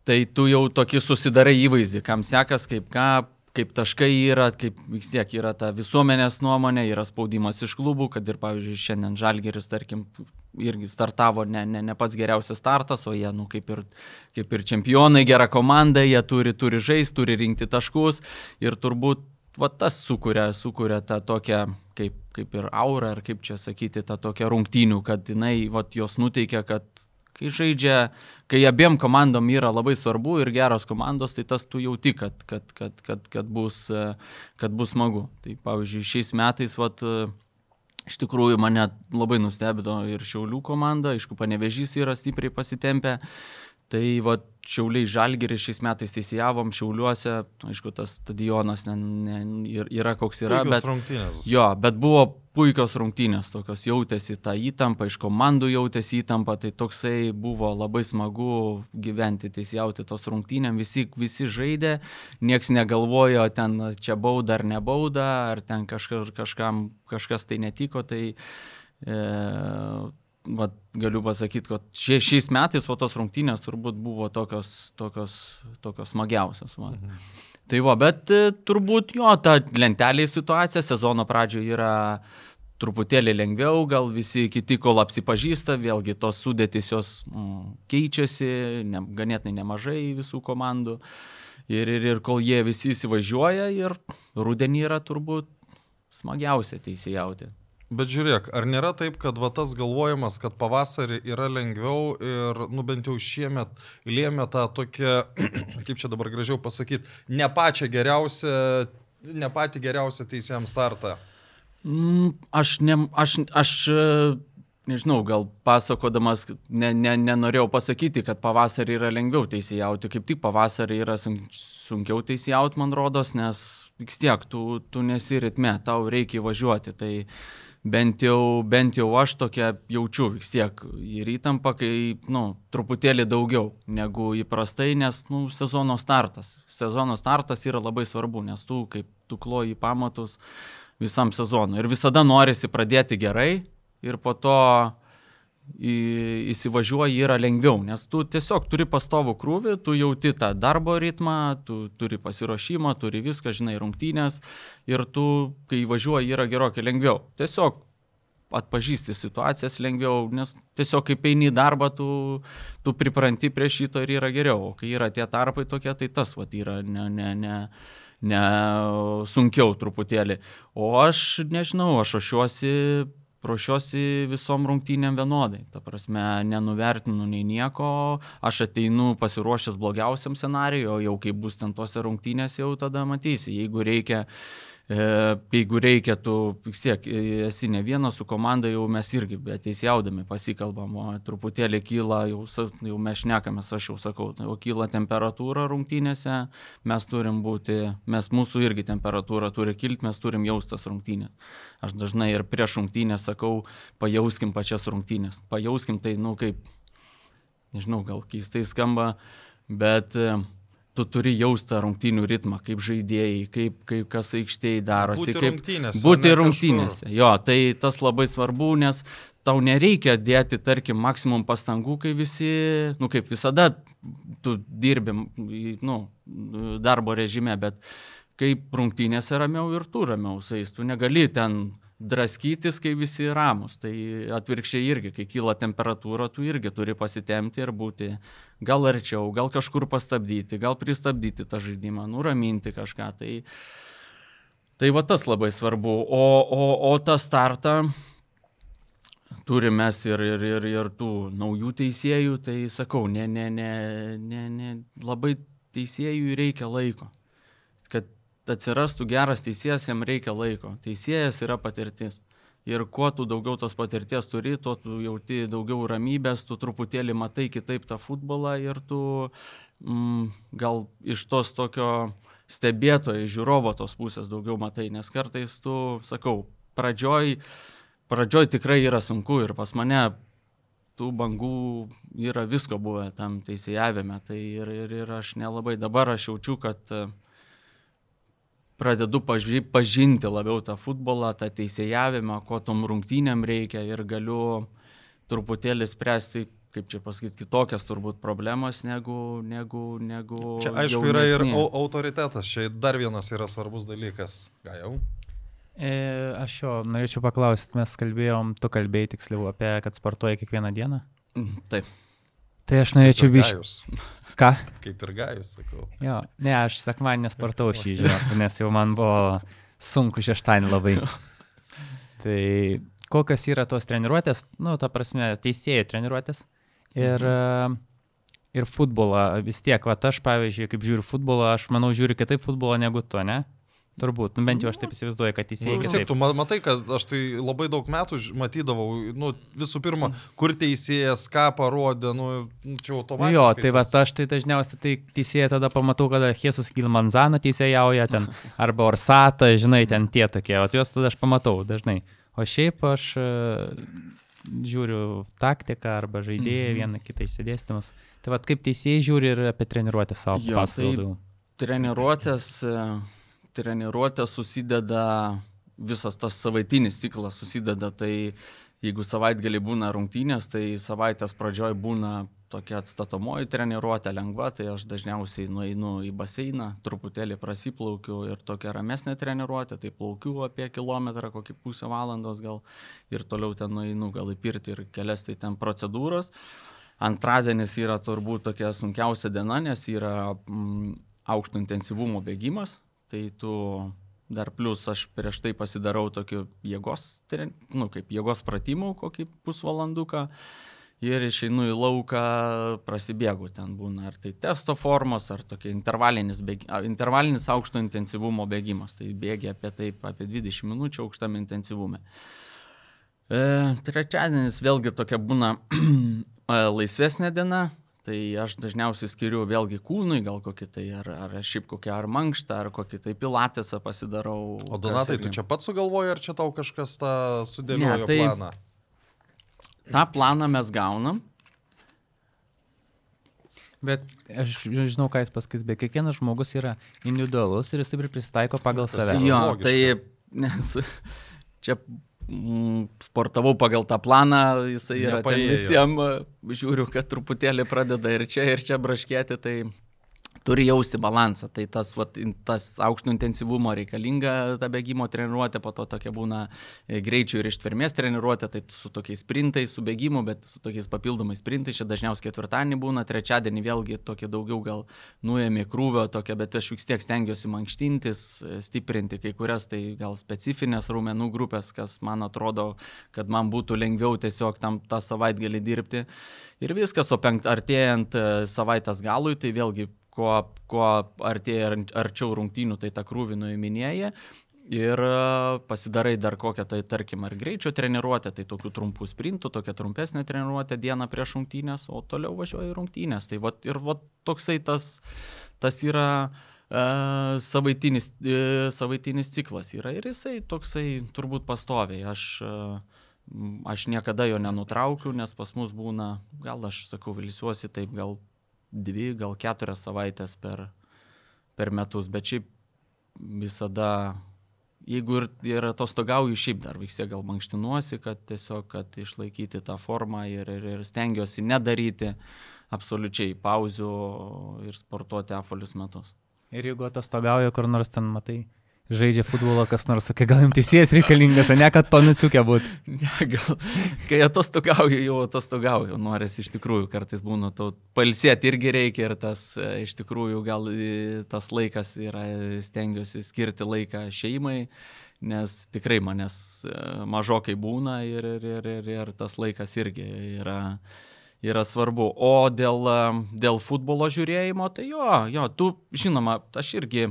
Tai tu jau tokį susidarai įvaizdį, kam sekas, kaip ką, kaip taškai yra, kaip vis tiek yra ta visuomenės nuomonė, yra spaudimas iš klubų, kad ir, pavyzdžiui, šiandien Žalgeris, tarkim, irgi startavo ne, ne, ne pats geriausias startas, o jie, nu, kaip ir, kaip ir čempionai, gera komanda, jie turi, turi žaisti, turi rinkti taškus ir turbūt va, tas sukuria, sukuria tą tokią, kaip, kaip ir aurą, ar kaip čia sakyti, tą tokią rungtynių, kad jinai, va, jos nuteikia, kad kai žaidžia, kai abiem komandom yra labai svarbu ir geros komandos, tai tas tu jauti, kad, kad, kad, kad, kad, bus, e, kad bus smagu. Tai pavyzdžiui, šiais metais, vat, e, iš tikrųjų mane labai nustebino ir Šiaulių komanda, aišku, panevežys yra stipriai pasitempę. Tai va, Šiauliai Žalgeris šiais metais teisėjavom, Šiauliuose, aišku, tas stadionas ne, ne, yra koks yra, Puikios bet... rungtynės. Jo, bet buvo puikios rungtynės, tokios jautėsi tą įtampą, iš komandų jautėsi įtampą, tai toksai buvo labai smagu gyventi, teisėjauti tos rungtynėm, visi, visi žaidė, nieks negalvojo ten čia bauda ar nebauda, ar ten kažka, kažkam kažkas tai netiko, tai e, vat, galiu pasakyti, kad šie, šiais metais po tos rungtynės turbūt buvo tokios, tokios, tokios smagiausias. Va. Mhm. Tai va, bet e, turbūt jo, ta lentelė situacija sezono pradžioje yra truputėlį lengviau, gal visi kiti kol apsipažįsta, vėlgi tos sudėtis jos mm, keičiasi, ne, ganėtinai nemažai visų komandų. Ir, ir, ir kol jie visi įsivažiuoja ir rudenį yra turbūt smagiausia teisėjauti. Bet žiūrėk, ar nėra taip, kad va tas galvojimas, kad pavasarį yra lengviau ir, nu bent jau šiemet lėmė tą tokią, kaip čia dabar gražiau pasakyti, ne pačią geriausią, ne patį geriausią teisėjams startą? Mm, aš, ne, aš, aš nežinau, gal pasakodamas, ne, ne, nenorėjau pasakyti, kad pavasarį yra lengviau teisėjauti, kaip tik pavasarį yra sunkiau teisėjauti, man rodos, nes vis tiek tu, tu nesi ritme, tau reikia važiuoti. Tai, bent jau, bent jau aš tokia jaučiu vis tiek ir įtampa, kai, nu, truputėlį daugiau negu įprastai, nes, nu, sezono startas. Sezono startas yra labai svarbu, nes tu, kaip tu kloji pamatus visam sezonui. Ir visada norisi pradėti gerai ir po to įsivažiuoji yra lengviau, nes tu tiesiog turi pastovų krūvį, tu jauti tą darbo ritmą, tu turi pasiruošimą, turi viską, žinai, rungtynės ir tu, kai važiuoji, yra gerokai lengviau. Tiesiog atpažįsti situacijas lengviau, nes tiesiog kaip eini į darbą, tu, tu pripranti prie šito ir yra geriau. O kai yra tie tarpai tokie, tai tas vat yra ne, ne, ne, ne sunkiau truputėlį. O aš nežinau, aš ošiuosi ruošiuosi visom rungtynėm vienodai. Ta prasme, nenuvertinu nei nieko, aš ateinu pasiruošęs blogiausiam scenarijui, o jau kai bus ten tose rungtynėse, jau tada matysi. Jeigu reikia E, jeigu reikia, tu vis tiek e, esi ne vienas su komanda, jau mes irgi, bet teisėjaudami pasikalbam, o truputėlį kyla, jau, jau mes šnekamės, aš jau sakau, jau kyla temperatūra rungtynėse, mes turim būti, mes mūsų irgi temperatūra turi kilti, mes turim jaustas rungtynės. Aš dažnai ir prieš rungtynės sakau, pajauskim pačias rungtynės. Pajauskim tai, nu kaip, nežinau, gal keistai skamba, bet uh, tu turi jaustą rungtynių ritmą, kaip žaidėjai, kaip, kaip kas aikštėje darosi. Būti kaip, rungtynėse. Būti rungtynėse. Kažkur. Jo, tai tas labai svarbu, nes tau nereikia dėti, tarkim, maksimum pastangų, kai visi, nu kaip visada, tu dirbi, nu, darbo režime, bet kaip rungtynėse ramiau ir tu ramiau su jais, tu negali ten draskytis, kai visi ramus. Tai atvirkščiai irgi, kai kyla temperatūra, tu irgi turi pasitemti ir būti gal arčiau, gal kažkur pastabdyti, gal pristabdyti tą žaidimą, nuraminti kažką. Tai, tai va tas labai svarbu. O, o, o tą startą turime ir, ir, ir, ir tų naujų teisėjų, tai sakau, ne, ne, ne, ne, ne, labai teisėjų reikia laiko. Kad atsirastų geras teisėjas, jam reikia laiko. Teisėjas yra patirtis. Ir kuo tu daugiau tos patirties turi, tuo tu jauti daugiau ramybės, tu truputėlį matai kitaip tą futbolą ir tu mm, gal iš tos tokio stebėtojo, žiūrovo tos pusės daugiau matai, nes kartais tu, sakau, pradžioj, pradžioj tikrai yra sunku ir pas mane tų bangų yra visko buvę tam teisėjavime, tai ir, ir, ir aš nelabai dabar aš jaučiu, kad uh, pradedu paži pažinti labiau tą futbolą, tą teisėjavimą, ko tom rungtynėm reikia ir galiu truputėlį spręsti kaip čia pasakyti, kitokias turbūt problemas negu... negu, negu čia aišku jaunesnė. yra ir autoritetas, čia dar vienas yra svarbus dalykas. Ką jau? E, aš jo norėčiau paklausti, mes kalbėjom, tu kalbėjai tiksliau apie, kad sportuoji kiekvieną dieną? Mm, taip. Tai aš norėčiau biškai. Ką? Kaip ir gajus, sakau. Jo, ne, aš sekmanį nesportau šį žinot, nes jau man buvo sunku šeštąjį labai. tai kokios yra tos treniruotės, nu, ta prasme, teisėjų treniruotės. Ir, ir futbolą vis tiek, va, aš pavyzdžiui, kaip žiūriu futbolą, aš manau, žiūriu kitaip futbolą negu tu, ne? Turbūt, nu, bent jau aš taip įsivaizduoju, kad teisėjai. Nu, vis tiek, tu matai, kad aš tai labai daug metų matydavau, nu, visų pirma, kur teisėjas, ką parodė, nu, čia automatiškai. Jo, tai va, aš tai dažniausiai tai teisėjai tada pamatau, kada Jesus Gilmanzano teisėjauja ten, arba Orsata, žinai, ten tie tokie, o juos tada aš pamatau dažnai. O šiaip aš uh, žiūriu taktiką arba žaidėją, mhm. vieną kitą įsidėstymus. Tai va, kaip teisėjai žiūri ir apie treniruotę savo pasakojimą. Tai treniruotės. Uh treniruotė susideda, visas tas savaitinis ciklas susideda, tai jeigu savaitgalį būna rungtynės, tai savaitės pradžioj būna tokia atstatomoji treniruotė lengva, tai aš dažniausiai nueinu į baseiną, truputėlį prasiplaukiu ir tokia ramesnė treniruotė, tai plaukiu apie kilometrą, kokį pusę valandos gal ir toliau ten nueinu gal į pirtį ir kelias tai ten procedūros. Antradienis yra turbūt tokia sunkiausia diena, nes yra mm, aukšto intensyvumo bėgimas, tai tu Dar plus aš prieš tai pasidarau tokiu jėgos, nu, kaip jėgos pratimų kokį pusvalanduką ir išeinu į lauką, prasibėgu ten būna, ar tai testo formos, ar tokia intervalinis, bėg... intervalinis aukšto intensyvumo bėgimas. Tai bėgia apie taip, apie 20 minučių aukštam intensyvume. E, trečiadienis vėlgi tokia būna laisvesnė diena, Tai aš dažniausiai skiriu vėlgi kūnui, gal kokį tai, ar, ar šiaip kokią ar mankštą, ar kokį tai pilatėsą pasidarau. O Donatai, tu čia pats sugalvoji, ar čia tau kažkas tą sudėliojo ne, tai, planą? tą planą mes gaunam. Bet aš žinau, ką jis pasakys, bet kiekvienas žmogus yra individualus ir jis taip ir prisitaiko pagal save. Jo, tai nes čia sportavau pagal tą planą, jisai yra visiems, žiūriu, kad truputėlį pradeda ir čia, ir čia braškėti, tai turi jausti balansą. Tai tas, vat, tas aukšto intensyvumo reikalinga ta bėgimo treniruotė, po to tokia būna e, greičio ir ištvermės treniruotė, tai su tokiais sprintais, su bėgimu, bet su tokiais papildomais sprintais, čia dažniausiai ketvirtadienį būna, trečiadienį vėlgi tokie daugiau gal nuėmė krūvio, tokia, bet aš vis tiek stengiuosi mankštintis, e, stiprinti kai kurias tai gal specifines raumenų grupės, kas man atrodo, kad man būtų lengviau tiesiog tam tą savaitgalį dirbti. Ir viskas, o penkt, artėjant e, savaitės galui, tai vėlgi kuo, kuo artėja arčiau rungtynių, tai tą krūvį nuiminėja. Ir e, pasidarai dar kokią tai, tarkim, ar greičio treniruotę, tai tokių trumpų sprintų, tokia trumpesnė treniruotė dieną prieš rungtynės, o toliau važiuoja rungtynės. Tai vat, ir vat, toksai tas, tas yra e, savaitinis, e, savaitinis ciklas yra ir jisai toksai turbūt pastoviai. Aš, e, aš niekada jo nenutraukiu, nes pas mus būna, gal aš sakau, vilsiuosi taip, gal dvi, gal keturias savaitės per, per metus, bet šiaip visada, jeigu ir, ir atostogauju, šiaip dar vis tiek gal mankštinuosi, kad tiesiog, kad išlaikyti tą formą ir, ir, ir stengiuosi nedaryti absoliučiai pauzių ir sportuoti apvalius metus. Ir jeigu atostogauju, kur nors ten matai žaidžia futbolą kas nors, sakai, gal jums teisėjas reikalingas, ne kad to nusiukė būti. Ne, gal, kai atostogauju, jau atostogauju, norisi iš tikrųjų, kartais būna to palsėti irgi reikia ir tas e, iš tikrųjų gal e, tas laikas yra, stengiuosi skirti laiką šeimai, nes tikrai manęs e, mažokai būna ir, ir, ir, ir, ir tas laikas irgi yra yra svarbu. O dėl, dėl futbolo žiūrėjimo, tai jo, jo, tu, žinoma, aš irgi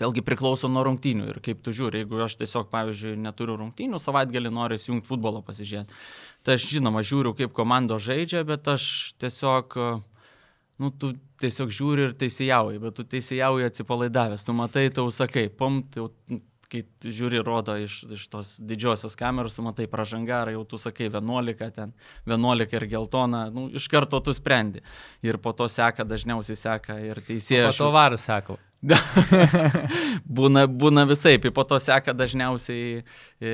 Vėlgi priklauso nuo rungtynių ir kaip tu žiūri, jeigu aš tiesiog, pavyzdžiui, neturiu rungtynių, savaitgalį noriu įjungti futbolo pasižiūrėti. Tai aš žinoma žiūriu, kaip komandos žaidžia, bet aš tiesiog, nu, tu tiesiog žiūri ir teisėjauji, bet tu teisėjauji atsipalaidavęs, tu matai, tau sakai, pom, tai kai žiūri, rodo iš, iš tos didžiosios kameros, tu matai pražangarą, jau tu sakai 11, ten 11 ir geltona, nu, iš karto tu sprendi. Ir po to seka, dažniausiai seka ir teisėjas. Po to varus sako. būna, būna visai, po to seka dažniausiai e,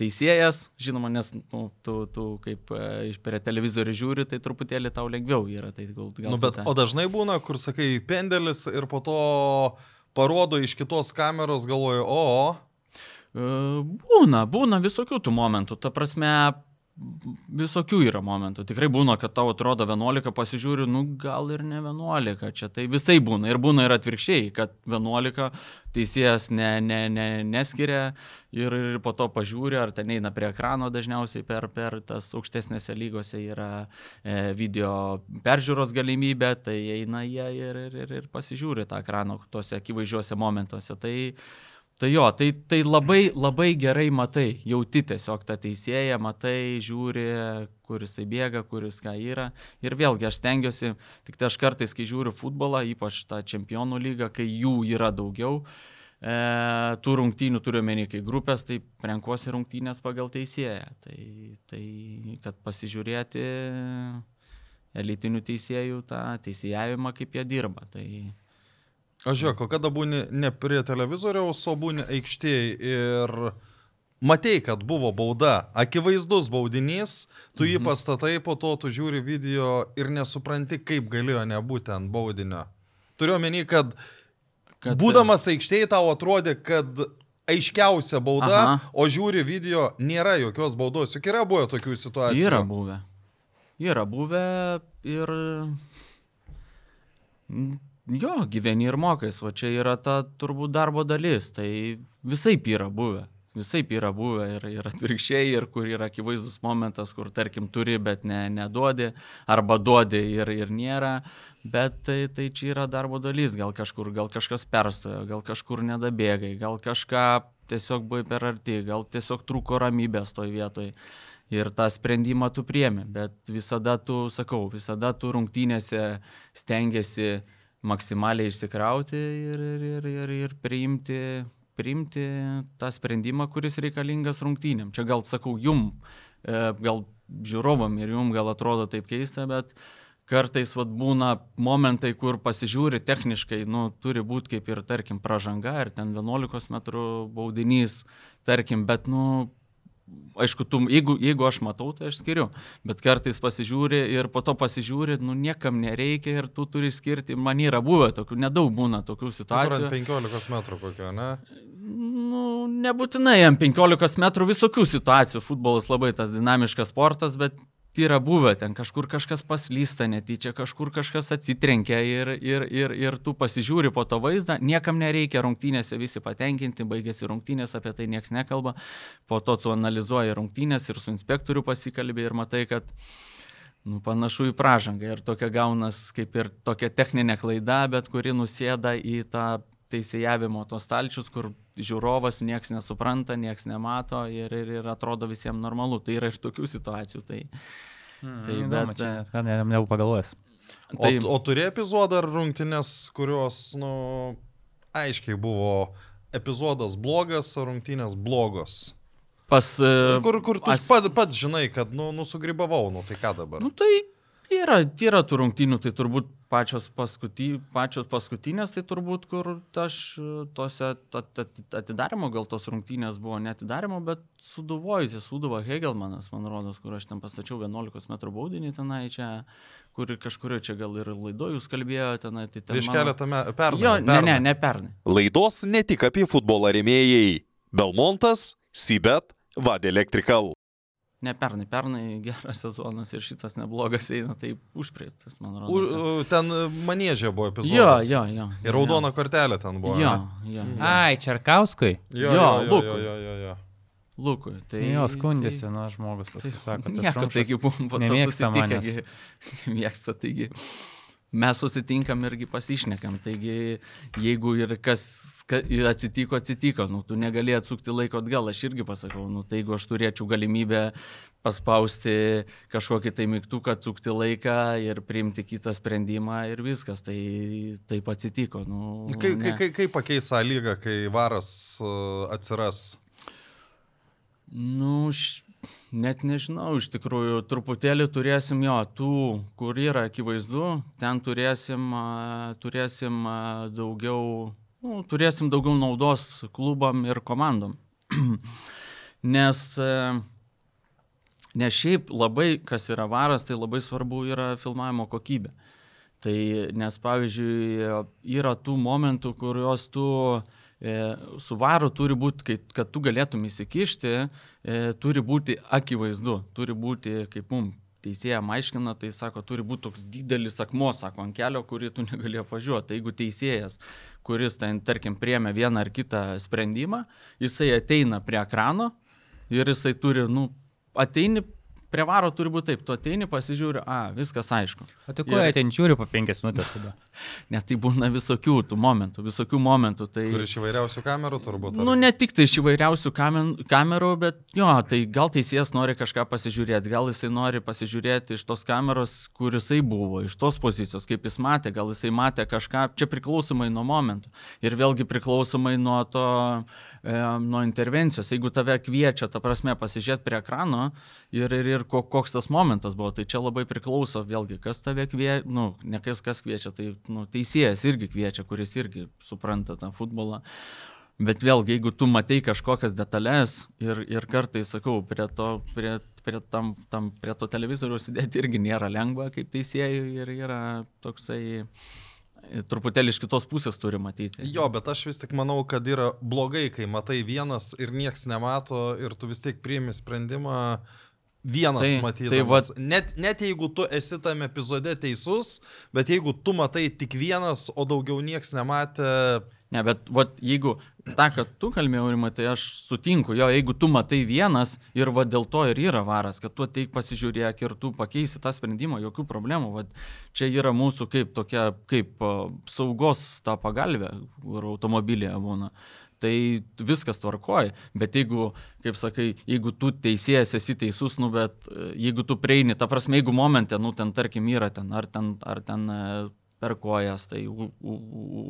teisėjas, žinoma, nes nu, tu, tu kaip e, per televizorių žiūri, tai truputėlį tau lengviau yra. Tai gal, gal nu, bet, ta... O dažnai būna, kur sakai pendelis ir po to parodo iš kitos kameros, galvoju, o. o. E, būna, būna visokių tų momentų. Ta prasme, visokių yra momentų. Tikrai būna, kad tau atrodo 11, pasižiūriu, nu gal ir ne 11, čia tai visai būna. Ir būna ir atvirkščiai, kad 11 teisėjas ne, ne, ne, neskiria ir, ir po to pažiūri, ar ten eina prie ekrano dažniausiai per, per tas aukštesnėse lygose yra e, video peržiūros galimybė, tai eina jie ir, ir, ir, ir pasižiūri tą ekraną tuose akivaizdžiuose momentuose. Tai, Tai jo, tai, tai labai, labai gerai matai, jauti tiesiog tą teisėją, matai, žiūri, kur jisai bėga, kur jis ką yra. Ir vėlgi aš stengiuosi, tik tai aš kartais, kai žiūriu futbolą, ypač tą čempionų lygą, kai jų yra daugiau, e, tų rungtynių turiu menį, kai grupės, tai renkuosi rungtynės pagal teisėją. Tai, tai kad pasižiūrėti elitinių teisėjų tą teisėjavimą, kaip jie dirba. Tai, Aš žiūrėk, kada būni ne prie televizoriaus, o būni aikštėje ir matei, kad buvo bauda, akivaizdus baudinys, tu jį Mhm. pastatai, po to tu žiūri video ir nesupranti, kaip galėjo nebūti ant baudinio. Turiu omeny, kad, kad būdamas aikštėje tau atrodė, kad aiškiausia bauda. Aha. o žiūri video, nėra jokios baudos. Juk yra buvę tokių situacijų. Yra buvę. Yra buvę ir... Jo, gyveni ir mokais, o čia yra ta turbūt darbo dalis, tai visai yra buvę. Visai yra buvę ir, ir atvirkščiai, ir kur yra akivaizdus momentas, kur tarkim turi, bet ne, neduodi, arba duodi ir, ir nėra, bet tai, tai čia yra darbo dalis, gal kažkur, gal kažkas perstojo, gal kažkur nedabėgai, gal kažką tiesiog buvai per arti, gal tiesiog trūko ramybės toj vietoj ir tą sprendimą tu priemi, bet visada tu, sakau, visada tu rungtynėse stengiasi maksimaliai išsikrauti ir, ir, ir, ir, ir priimti, priimti tą sprendimą, kuris reikalingas rungtynėm. Čia gal sakau jum, e, gal žiūrovam ir jum gal atrodo taip keista, bet kartais vat, būna momentai, kur pasižiūri techniškai, nu, turi būti kaip ir, tarkim, pražanga, ir ten 11 m baudinys, tarkim, bet, nu, aišku, tu, jeigu, jeigu aš matau, tai aš skiriu, bet kartais pasižiūri ir po to pasižiūri, nu, niekam nereikia ir tu turi skirti, man yra buvę tokių, nedaug būna tokių situacijų. 15 metrų kokio, ne? Nu, nebūtinai ant 15 metrų visokių situacijų, futbolas labai tas dinamiškas sportas, bet yra buvę, ten kažkur kažkas paslysta netyčia, kažkur kažkas atsitrenkia ir, ir, ir, ir tu pasižiūri po to vaizdą, niekam nereikia rungtynėse visi patenkinti, baigėsi rungtynės, apie tai niekas nekalba, po to tu analizuoji rungtynės ir su inspektoriu pasikalbė ir matai, kad nu, panašu į pražangą ir tokia gaunas kaip ir tokia techninė klaida, bet kuri nusėda į tą teisėjavimo tos stalčius, kur žiūrovas nieks nesupranta, nieks nemato ir, ir, ir atrodo visiems normalu. Tai yra ir tokių situacijų. Tai, Hmm, Tai įdomu, bet, čia e, net ką ne- nebuvau pagalvojęs. O, tai, o turi epizodą ar rungtynės, kurios, nu, aiškiai buvo epizodas blogas, ar rungtynės blogos? pas, e, Kur, kur tu as- pats, pats žinai, kad, nu, nusugribavau, nu, tai ką dabar? Nu tai yra, yra tų rungtynių, tai turbūt pačios, paskuty, pačios paskutinės, tai turbūt kur aš e, tose at- at- atidarimo, gal tos rungtynės buvo netidarimo, bet suduvojusi, suduvo Hegelmanas, man rodos, kur aš ten pastačiau 11 m baudinį tenai čia, kur kažkurio čia gal ir laido jūs kalbėjote tenai. Tai ten Prieš mano- keletą metų, pernai. Jo, ne, pernai. ne, ne pernai. Laidos ne tik apie futbolą remėjai. Belmontas, Sibet, Vad Electrical. Ne pernai, pernai geras sezonas ir šitas neblogas eina, tai užprietas, man U, rodos. u, ten manėžė buvo epizodas. Jo, jo, jo. Ir raudona kortelė ten buvo. Jo, jo. jo. Ai, Čerkauskui. Jo, Jo, jo, jo, Lukui. jo, jo, jo, jo. Lukui. Tai, Tai, jo, skundėsi, tai, na, žmogus paskui sako, kad Nieko, taigi buvom po to gi- Nemėgsta, taigi mes susitinkam irgi pasišnekam. Taigi jeigu ir kas, kas ir atsitiko, atsitiko, nu, tu negali atsukti laiko atgal, aš irgi pasakau, nu, tai jeigu aš turėčiau galimybę paspausti kažkokį tai mygtuką, atsukti laiką ir priimti kitą sprendimą ir viskas, tai taip atsitiko. Nu, Kai, kai, kai, kaip pakeis tą lygą, kai varas uh, atsiras? Nu, š... net nežinau, iš tikrųjų, truputėlį turėsim jo, tų, kur yra akivaizdu, ten turėsim, turėsim daugiau, nu, turėsim daugiau naudos klubam ir komandom. nes, e, nes šiaip labai, kas yra varas, tai labai svarbu yra filmavimo kokybė. Tai nes, pavyzdžiui, yra tų momentų, kuriuos tu e, su varu turi būti, kad, tu galėtum įsikišti, e, turi būti akivaizdu, turi būti, kaip mums teisėja aiškina, tai sako, turi būti toks didelis akmuo, sako, ant kelio, kurį tu negali apvažiuoti. Tai jeigu teisėjas, kuris ten, tarkim, priemė vieną ar kitą sprendimą, jisai ateina prie ekrano ir jisai turi, nu, ateini prie varo turi būti taip, tu ateini, pasižiūri, a, viskas aišku. O tai ko jie ten žiūri po penkias minutės tada? Net tai būna visokių tų momentų, visokių momentų. Tai... Kur iš įvairiausių kamerų turbūt? ar- Nu, ne tik tai iš įvairiausių kamen, kamerų, bet jo, tai gal teisėjas nori kažką pasižiūrėti, gal jisai nori pasižiūrėti iš tos kameros, kur jisai buvo, iš tos pozicijos, kaip jis matė, gal jisai matė kažką, čia priklausomai nuo momentų. Ir vėlgi priklausomai nuo to, e, nuo intervencijos. Jeigu tave kviečia, ta prasme, pasižiūrėti prie ekrano ir, ir, ir ko, koks tas momentas buvo, tai čia labai priklauso, vėlgi, kas tave kviečia, nu, ne kas, kas kviečia, tai nu, teisėjas irgi kviečia, kuris irgi supranta tą futbolą. Bet vėlgi, jeigu tu matai kažkokias detalės ir, ir kartais, sakau, prie to, prie, prie, tam, tam, prie to televizorių sėdėti irgi nėra lengva kaip teisėjui ir yra toksai truputėlį iš kitos pusės turi matyti. Jo, bet aš vis tik manau, kad yra blogai, kai matai vienas ir nieks nemato ir tu vis tiek priimi sprendimą vienas tai, matydamas. Tai va... net, net jeigu tu esi tame epizode teisus, bet jeigu tu matai tik vienas, o daugiau nieks nematė, Ne, bet vat, jeigu tą, kad tu kalbėjai, Aurimai, tai aš sutinku, jo, jeigu tu matai vienas ir va dėl to ir yra varas, kad tu ateik pasižiūrėk ir tu pakeisi tą sprendimą, jokių problemų. Va, čia yra mūsų kaip tokia, kaip saugos tą pagalbę, kur automobilėje būna. Tai viskas tvarkoja, bet jeigu, kaip sakai, jeigu tu teisėjas esi teisus, nu, bet jeigu tu prieini, ta prasme, jeigu momente, nu, ten tarkim yra ten, ar ten, ar ten per kojas, tai u, u,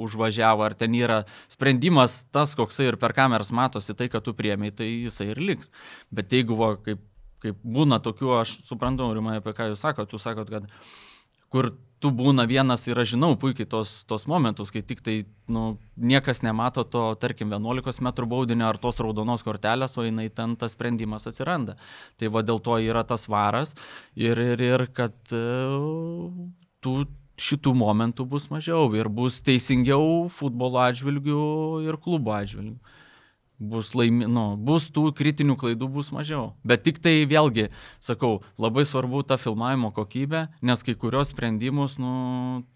užvažiavo, ar ten yra sprendimas tas, koksai ir per kameras matosi, tai, kad tu priemiai, tai jisai ir liks. Bet jeigu, va, kaip, kaip būna tokių, aš suprantu, Rimai, apie ką jūs sakote, jūs sakote, kad kur tu būna vienas ir aš žinau puikiai tos, tos momentus, kai tik tai nu, niekas nemato to, tarkim, 11 m baudinio ar tos raudonos kortelės, o jinai ten tas sprendimas atsiranda. Tai va dėl to yra tas varas ir, ir, ir kad uh, tu šitų momentų bus mažiau ir bus teisingiau futbolo atžvilgių ir klubo atžvilgių. Bus, laimi, nu, bus tų kritinių klaidų bus mažiau. Bet tik tai vėlgi, sakau, labai svarbu ta filmavimo kokybė, nes kai kurios sprendimus nu,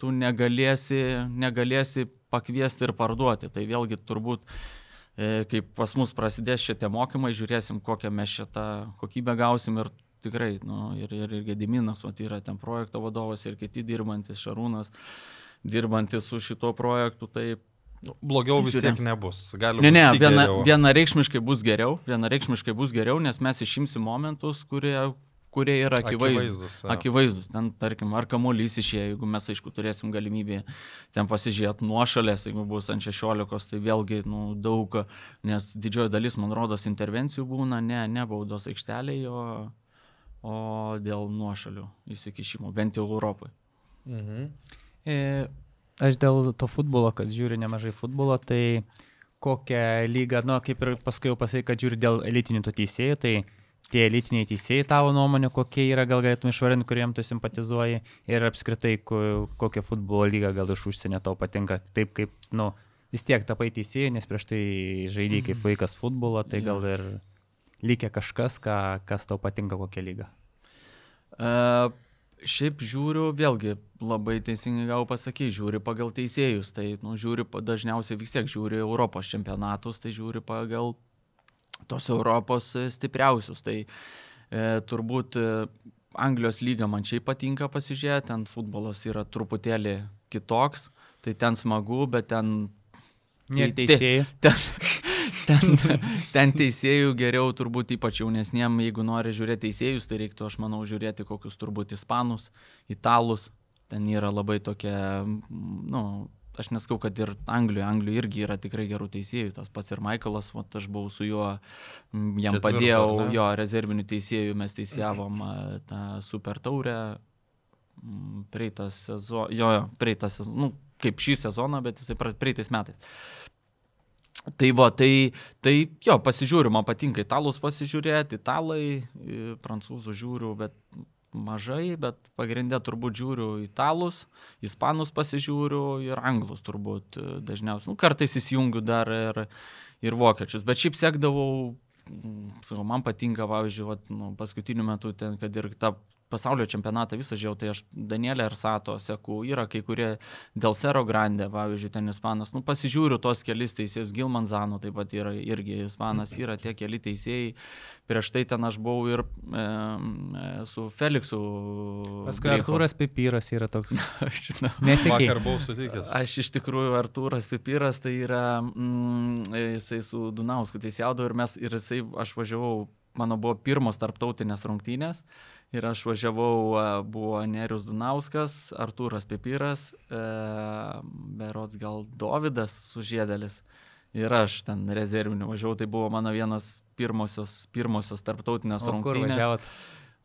tu negalėsi, negalėsi pakviesti ir parduoti. Tai vėlgi turbūt e, kai pas mus prasidės šitie mokymai, žiūrėsim, kokią mes šitą kokybę gausim ir tikrai, nu, ir, ir, ir Gediminas, o tai yra ten projekto vadovas ir kiti dirbantis, Šarūnas, dirbantis su šito projektu, tai Nu, blogiau vis tiek nebus. Gali ne, ne, viena, vienareikšmiškai bus geriau, vienareikšmiškai bus geriau, nes mes išimsim momentus, kurie, kurie yra akivaizdus. Akivaizdus, ja. akivaizdus. Ten, tarkim, ar kamuolys išėjo, jeigu mes, aišku, turėsim galimybę ten pasižiūrėti nuošalės, jeigu bus ant 16, tai vėlgi nu, daug, nes didžioji dalis, man rodos, intervencijų būna ne, ne baudos aikštelėje, o o dėl nuošalių įsikišimo, bent jau Europoje. Mhm. E, aš dėl to futbolo, kad žiūriu nemažai futbolo, tai kokią lygą, nu, kaip ir paskui jau pasakai, kad žiūri dėl elitinių to teisėjų, tai tie elitiniai teisėjai tavo nuomonė, kokie yra, gal galėtum išvarinti, kuriem tu simpatizuoji ir apskritai kokią futbolo lygą gal iš užsienio tau patinka, taip kaip, nu, vis tiek tapai teisėjai, nes prieš tai žaidėjai kaip vaikas futbolo, tai gal ir lygia kažkas, ką, kas tau patinka kokią lygą? Uh, šiaip žiūriu, vėlgi labai teisingai gal pasakai, žiūri pagal teisėjus, tai nu, žiūri dažniausiai vis tiek žiūri Europos čempionatus, tai žiūri pagal tos Europos stipriausius. Tai e, turbūt e, Anglijos lyga man šiaip patinka pasižiūrėti, ten futbolas yra truputėlį kitoks, tai ten smagu, bet ten... Ne teisėjai. Ten, ten, ten teisėjų geriau turbūt ypač jaunesniem, jeigu nori žiūrėti teisėjus, tai reiktų, aš manau, žiūrėti kokius turbūt ispanus, italus. Ten yra labai tokia, nu, aš neskau, kad ir Anglijoje, Anglijoje irgi yra tikrai gerų teisėjų, tas pats ir Michaelas, o aš buvau su juo, jam Ketvirto, padėjau, jo rezervinių teisėjų, mes teisėjavom tą super taurę, praeitą sezoną, jo, jo, praeitą sezoną, nu, kaip šį sezoną, bet jisai praeitais metais. Tai va, tai, tai jo, pasižiūriu, man patinka italus pasižiūrėti, italai, prancūzų žiūriu, bet mažai, bet pagrindę turbūt žiūriu italus, ispanus pasižiūriu ir anglus turbūt e, dažniausiai. Nu, kartais įsijungiu dar ir, ir vokiečius, bet šiaip sekdavau, sakau, man patinka, pavyzdžiui, vat, nu, paskutiniu metu ten, kad ir ta pasaulio čempionatą visą žiūrėjau, tai aš Danielę Arsato seku, yra kai kurie dėl Sero Grande, pavyzdžiui, ten ispanas, nu pasižiūriu tos kelis teisėjus, Gilmanzano taip pat yra irgi ispanas, yra tie keli teisėjai, prieš tai ten aš buvau ir e, su Feliksu. Paskui Artūras Pipyras yra toks. aš žinau. Nesėkiai. Vakar buvau sutikęs. Aš iš tikrųjų Artūras Pipyras tai yra, mm, jisai su Dunausku teisėdavo ir mes, ir jisai, aš važiavau mano buvo pirmos tarptautinės rungtynės ir aš važiavau, buvo Nerius Dunauskas, Artūras Pipiras, e, Berots gal Dovydas Sužėdelis. Ir aš ten rezerviniu važiavau, tai buvo mano vienas pirmosios, pirmosios tarptautinės o rungtynės.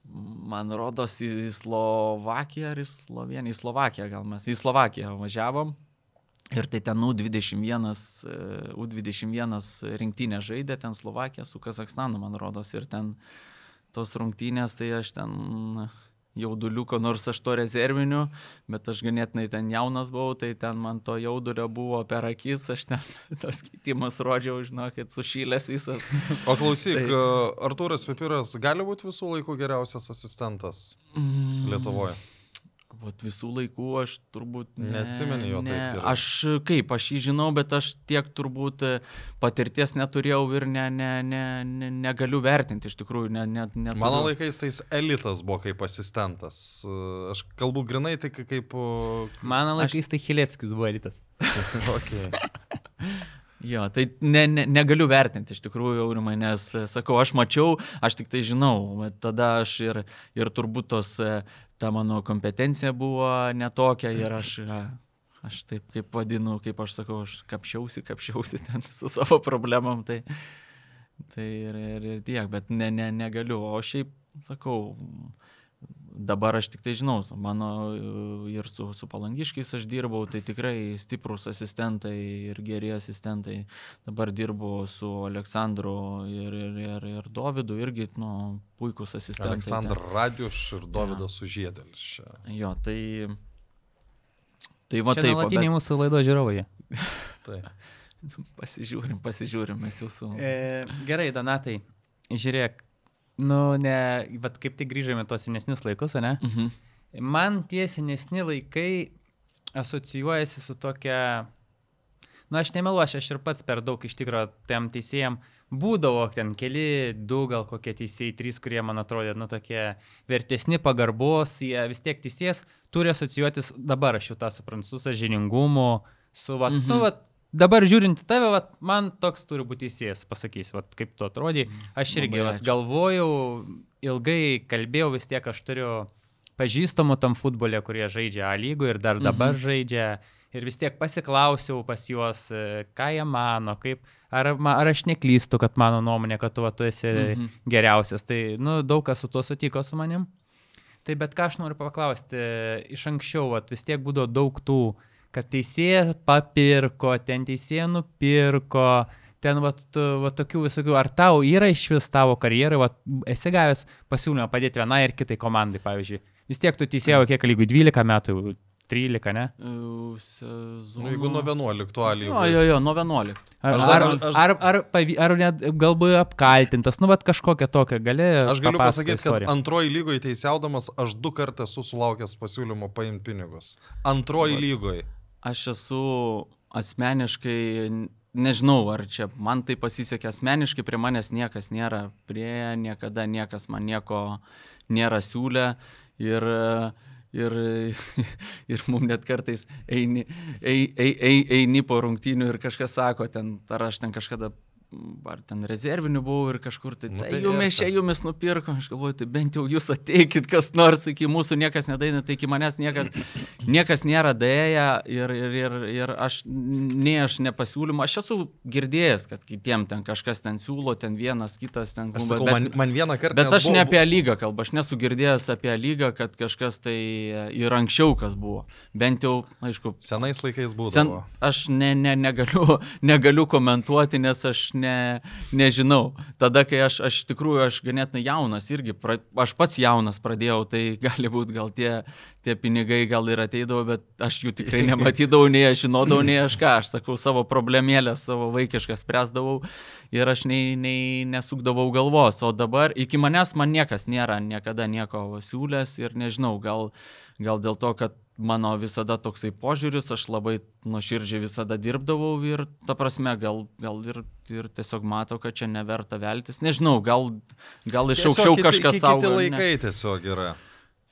Man rodos į Slovakiją ar į Sloveniją, į Slovakiją gal mes, į Slovakiją važiavom. Ir tai ten U21, e, U21 rinktinė žaidė, ten Slovakija su Kazakstanu, man rodos, ir ten tos rungtynės, tai aš ten jauduliuko, nors aš to rezerviniu, bet aš ganėtinai ten jaunas buvau, tai ten man to jaudulio buvo per akis, aš ten tas keitimas rodžiau, žinokit, sušylęs visas. O klausyk, Tai-. Artūras Pipiras gali būti visų laikų geriausias asistentas Mm. Vat visų laikų aš turbūt... Ne, Neatsimeni jo taip ne, gerai. Aš kaip, aš jį žinau, bet aš tiek turbūt e, patirties neturėjau ir ne, ne, ne, ne, negaliu vertinti iš tikrųjų. Ne, ne, neturiu. Mano laikais tai jis elitas buvo kaip asistentas. Aš kalbu grinai tai kaip... Mano laikais tai Hilevskis buvo rytas. Okay. Jo, tai ne, ne, negaliu vertinti iš tikrųjų, Aurimai, nes, e, sakau, aš mačiau, aš tik tai žinau, bet tada aš ir, ir turbūt tos, e, ta mano kompetencija buvo netokia ir aš, e, aš taip kaip vadinu, kaip aš sakau, aš kapšiausi, kapšiausi ten su savo problemom, tai, tai ir, ir, ir tiek, bet ne, ne, negaliu, o šiaip, sakau, dabar aš tik tai žinau, mano e, ir su, su palangiškiais aš dirbau, tai tikrai stiprus asistentai ir geri asistentai. Dabar dirbu su Aleksandru ir, ir, ir, ir Dovydu, irgi, nu, puikus asistentai. Aleksandr Radiuš ir Dovydas Sužėdelis čia. Ten. Jo, tai... Tai va Čia taip, va, nuolatiniai bet mūsų laido žiūrovai. Tai. pasižiūrim, pasižiūrim, mes jūsų... E, gerai, Donatai, žiūrėk, nu, ne, bet kaip tik grįžome tuos senesnius laikus, ne? Mhm. Man tie senesni laikai asocijuojasi su tokia... Na, aš nemeluosiu, aš ir pats per daug iš tikrųjų tiem teisėjim būdavo ten keli, du gal kokie teisėjai, trys, kurie man atrodė, nu, tokie vertesni pagarbos, jie vis tiek teisėjas turi asocijuotis, dabar aš jau tą suprantu, su sažiningumu, su, va, mhm. Mhm. tu, va, dabar žiūrint į tave, va, man toks turi būti teisėjas, pasakysiu, va, kaip tu atrodai. Aš irgi Labai va, ačiū. galvojau, ilgai kalbėjau, vis tiek aš turiu pažįstamų tam futbole, kurie žaidžia A lygų ir dar dabar mhm. žaidžia. Ir vis tiek pasiklausiau pas juos, e, ką jie mano, kaip, ar, ar aš neklystu, kad mano nuomonė, kad tu, va, tu esi mhm. Mhm. geriausias. Tai, nu, daug kas su tuo sutiko su manim. Tai bet ką aš noriu paklausti, iš anksčiau, vat, vis tiek būdavo daug tų, kad teisėja papirko, ten teisėja nupirko, ten vat, tu, vat, tokių visokių, ar tau yra iš vis tavo karjerai, vat, esi gavęs pasiūlymą padėti vienai ir kitai komandai, pavyzdžiui. Vis tiek tu teisėjo kiek lygų 12 metų, jau 13, ne? Sezono... Nu, jeigu nuo 11 A lygų. Jo, jo, jo, nuo 11. Ar, Aš dar- dar, aš- ar, ar, ar, ar net galbūt apkaltintas, nu, bet kažkokia tokia gali. Aš galiu pasakyti, kad istoriją? antroji lygoje teisiaudamas aš du kartą esu sulaukęs pasiūlymo paimti pinigus. Antroji lygoje. Aš esu asmeniškai, nežinau, ar čia man tai pasisekė asmeniškai, prie manęs niekas nėra prie, niekada niekas man nieko nėra siūlę ir, ir, ir mums net kartais eini, ei, ei, ei, eini po rungtynių ir kažkas sako, ten, ar aš ten kažkada ar ten rezervinių buvau ir kažkur tai, Nu, tai, tai jumis čia jumis nupirko, aš galvoju, tai bent jau jūs ateikit, kas nors, iki mūsų niekas nedaina, tai iki manęs niekas, niekas nėra dėję ir, ir, ir, ir aš, nei aš nepasiūlymą, aš esu girdėjęs, kad kitiem ten kažkas ten siūlo, ten vienas, kitas ten kluba, sakau, man, man vieną kartą. Bet aš buvo- ne apie lygą kalbu, aš nesu girdėjęs apie lygą, kad kažkas tai ir anksčiau kas buvo. Bent jau, aišku, Senais laikais sen, būdavo. aš ne, ne, negaliu, negaliu komentuoti, nes aš ne, nežinau. Tada, kai aš, aš tikrųjų, aš ganėtinai jaunas irgi, pra, aš pats jaunas pradėjau, tai gali būti gal tie, tie pinigai gal ir ateidavo, bet aš jų tikrai nematydavau, nei aš žinodavau, nei aš ką. Aš sakau, savo problemėlę, savo vaikišką spręsdavau ir aš nei, nei nesukdavau galvos. O dabar iki manęs man niekas nėra niekada nieko siūlęs ir nežinau, gal, gal dėl to, kad mano visada toksai požiūris, aš labai nuoširdžiai visada dirbdavau ir ta prasme, gal, gal ir, ir tiesiog matau, kad čia neverta veltis. Nežinau, gal, gal iš aukščiau kiti- kažkas kiti savo. laikai tiesiog yra.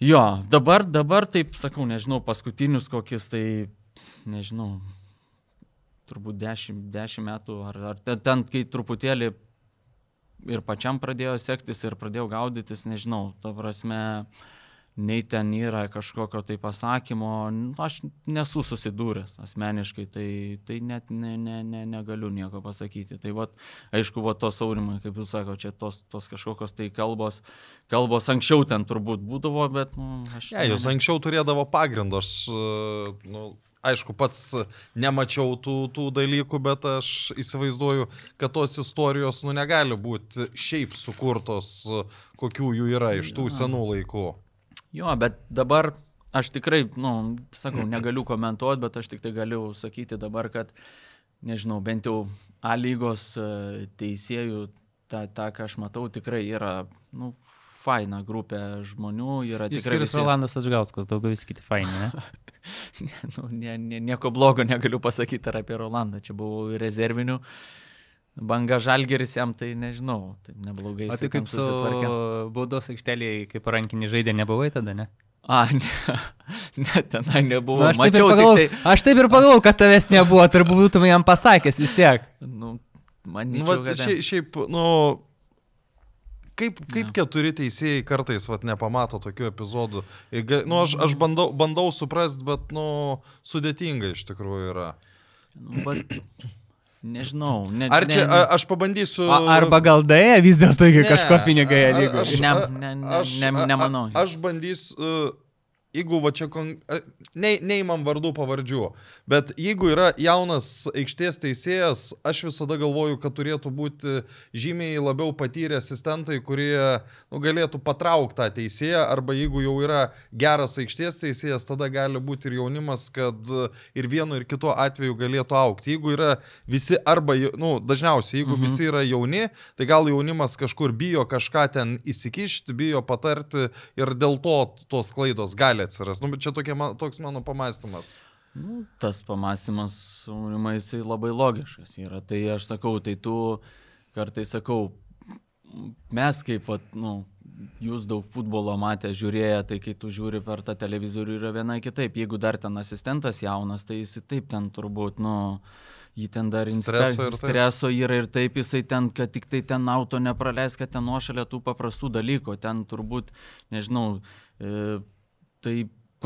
Jo, dabar, dabar taip sakau, nežinau, paskutinius kokius tai, nežinau, turbūt dešimt, dešimt metų, ar, ar ten, ten, kai truputėlį ir pačiam pradėjo sektis ir pradėjau gaudytis, nežinau, ta prasme, nei ten yra kažkokio tai pasakymo, nu, aš nesu susidūręs asmeniškai, tai, tai net ne, ne, ne, negaliu nieko pasakyti. Tai va, aišku, va tos aurimai, kaip jūs sakote, čia tos, tos kažkokios tai kalbos, kalbos anksčiau ten turbūt būdavo, bet, nu, aš... Ne, jūs anksčiau turėdavo pagrindo, aš, e, nu, aišku, pats nemačiau tų, tų dalykų, bet aš įsivaizduoju, kad tos istorijos, nu, negali būti šiaip sukurtos, kokių jų yra iš tų senų laikų. Jo, bet dabar aš tikrai, nu, sakau, negaliu komentuoti, bet aš tik tai galiu sakyti dabar, kad, nežinau, bent jau A lygos e, teisėjų, tą, tą, ką aš matau, tikrai yra, nu, faina grupė žmonių, yra tikrai... Išskyrus visi- Rolandas Atžgauskas, daugiau visi kiti faini, ne? ne, nu, ne, ne, nieko blogo negaliu pasakyti ir apie Rolandą. Čia buvau rezervinių. Banga žalgeris jam tai nežinau, tai neblogai. O tai kaip su susitvarkė. baudos aikštelėje, kaip rankinį žaidė, nebuvai tada, ne? A, ne, ne tenai nebuvo. Nu, aš, taip ir Mačiau pagalvojau, tik tai. aš taip ir pagalvojau, kad tavęs nebuvo, turbūt būtum jam pasakęs vis tiek. Nu, Nu, manyčiau, vat, kad šiaip, šiaip, nu, kaip, kaip keturi teisėjai kartais, vat, nepamato tokių epizodų. Nu, aš, aš bandau, bandau suprasti, bet, nu, sudėtinga iš tikrųjų yra. nu, bet, nežinau. Ne, Ar čia, ne, a, aš pabandysiu... A, arba gal daė vis dėlto Ne, kažko pinigai aš- Ne, ne, ne, ne- nemanau. Aš bandysiu, jeigu va čia, kon... ne, neįmam vardų pavardžių, bet jeigu yra jaunas aikštės teisėjas, aš visada galvoju, kad turėtų būti žymiai labiau patyrę asistentai, kurie nu, galėtų patraukti tą teisėją, arba jeigu jau yra geras aikštės teisėjas, tada gali būti ir jaunimas, kad ir vienu ir kitu atveju galėtų aukti. Jeigu yra visi arba, nu, dažniausiai, jeigu mhm. visi yra jauni, tai gal jaunimas kažkur bijo kažką ten įsikišti, bijo patarti ir dėl to tos klaidos gali atsirasti. Nu, bet čia tokie, man, toks mano pamastymas. Nu, tas pamastymas, Aurimai, jisai labai logiškas yra. Tai aš sakau, tai tu kartais sakau, mes kaip, vat, nu, jūs daug futbolo matę, žiūrėję, tai kai tu žiūri per tą televizorių yra vienai kitaip. Jeigu dar ten asistentas jaunas, tai jisai taip ten turbūt, nu, jį ten dar Streso ir taip. streso yra ir taip jisai ten, kad tik tai ten auto nepraleis, kad ten nuošalia tų paprastų dalykų. Ten turbūt, nežinau, e, tai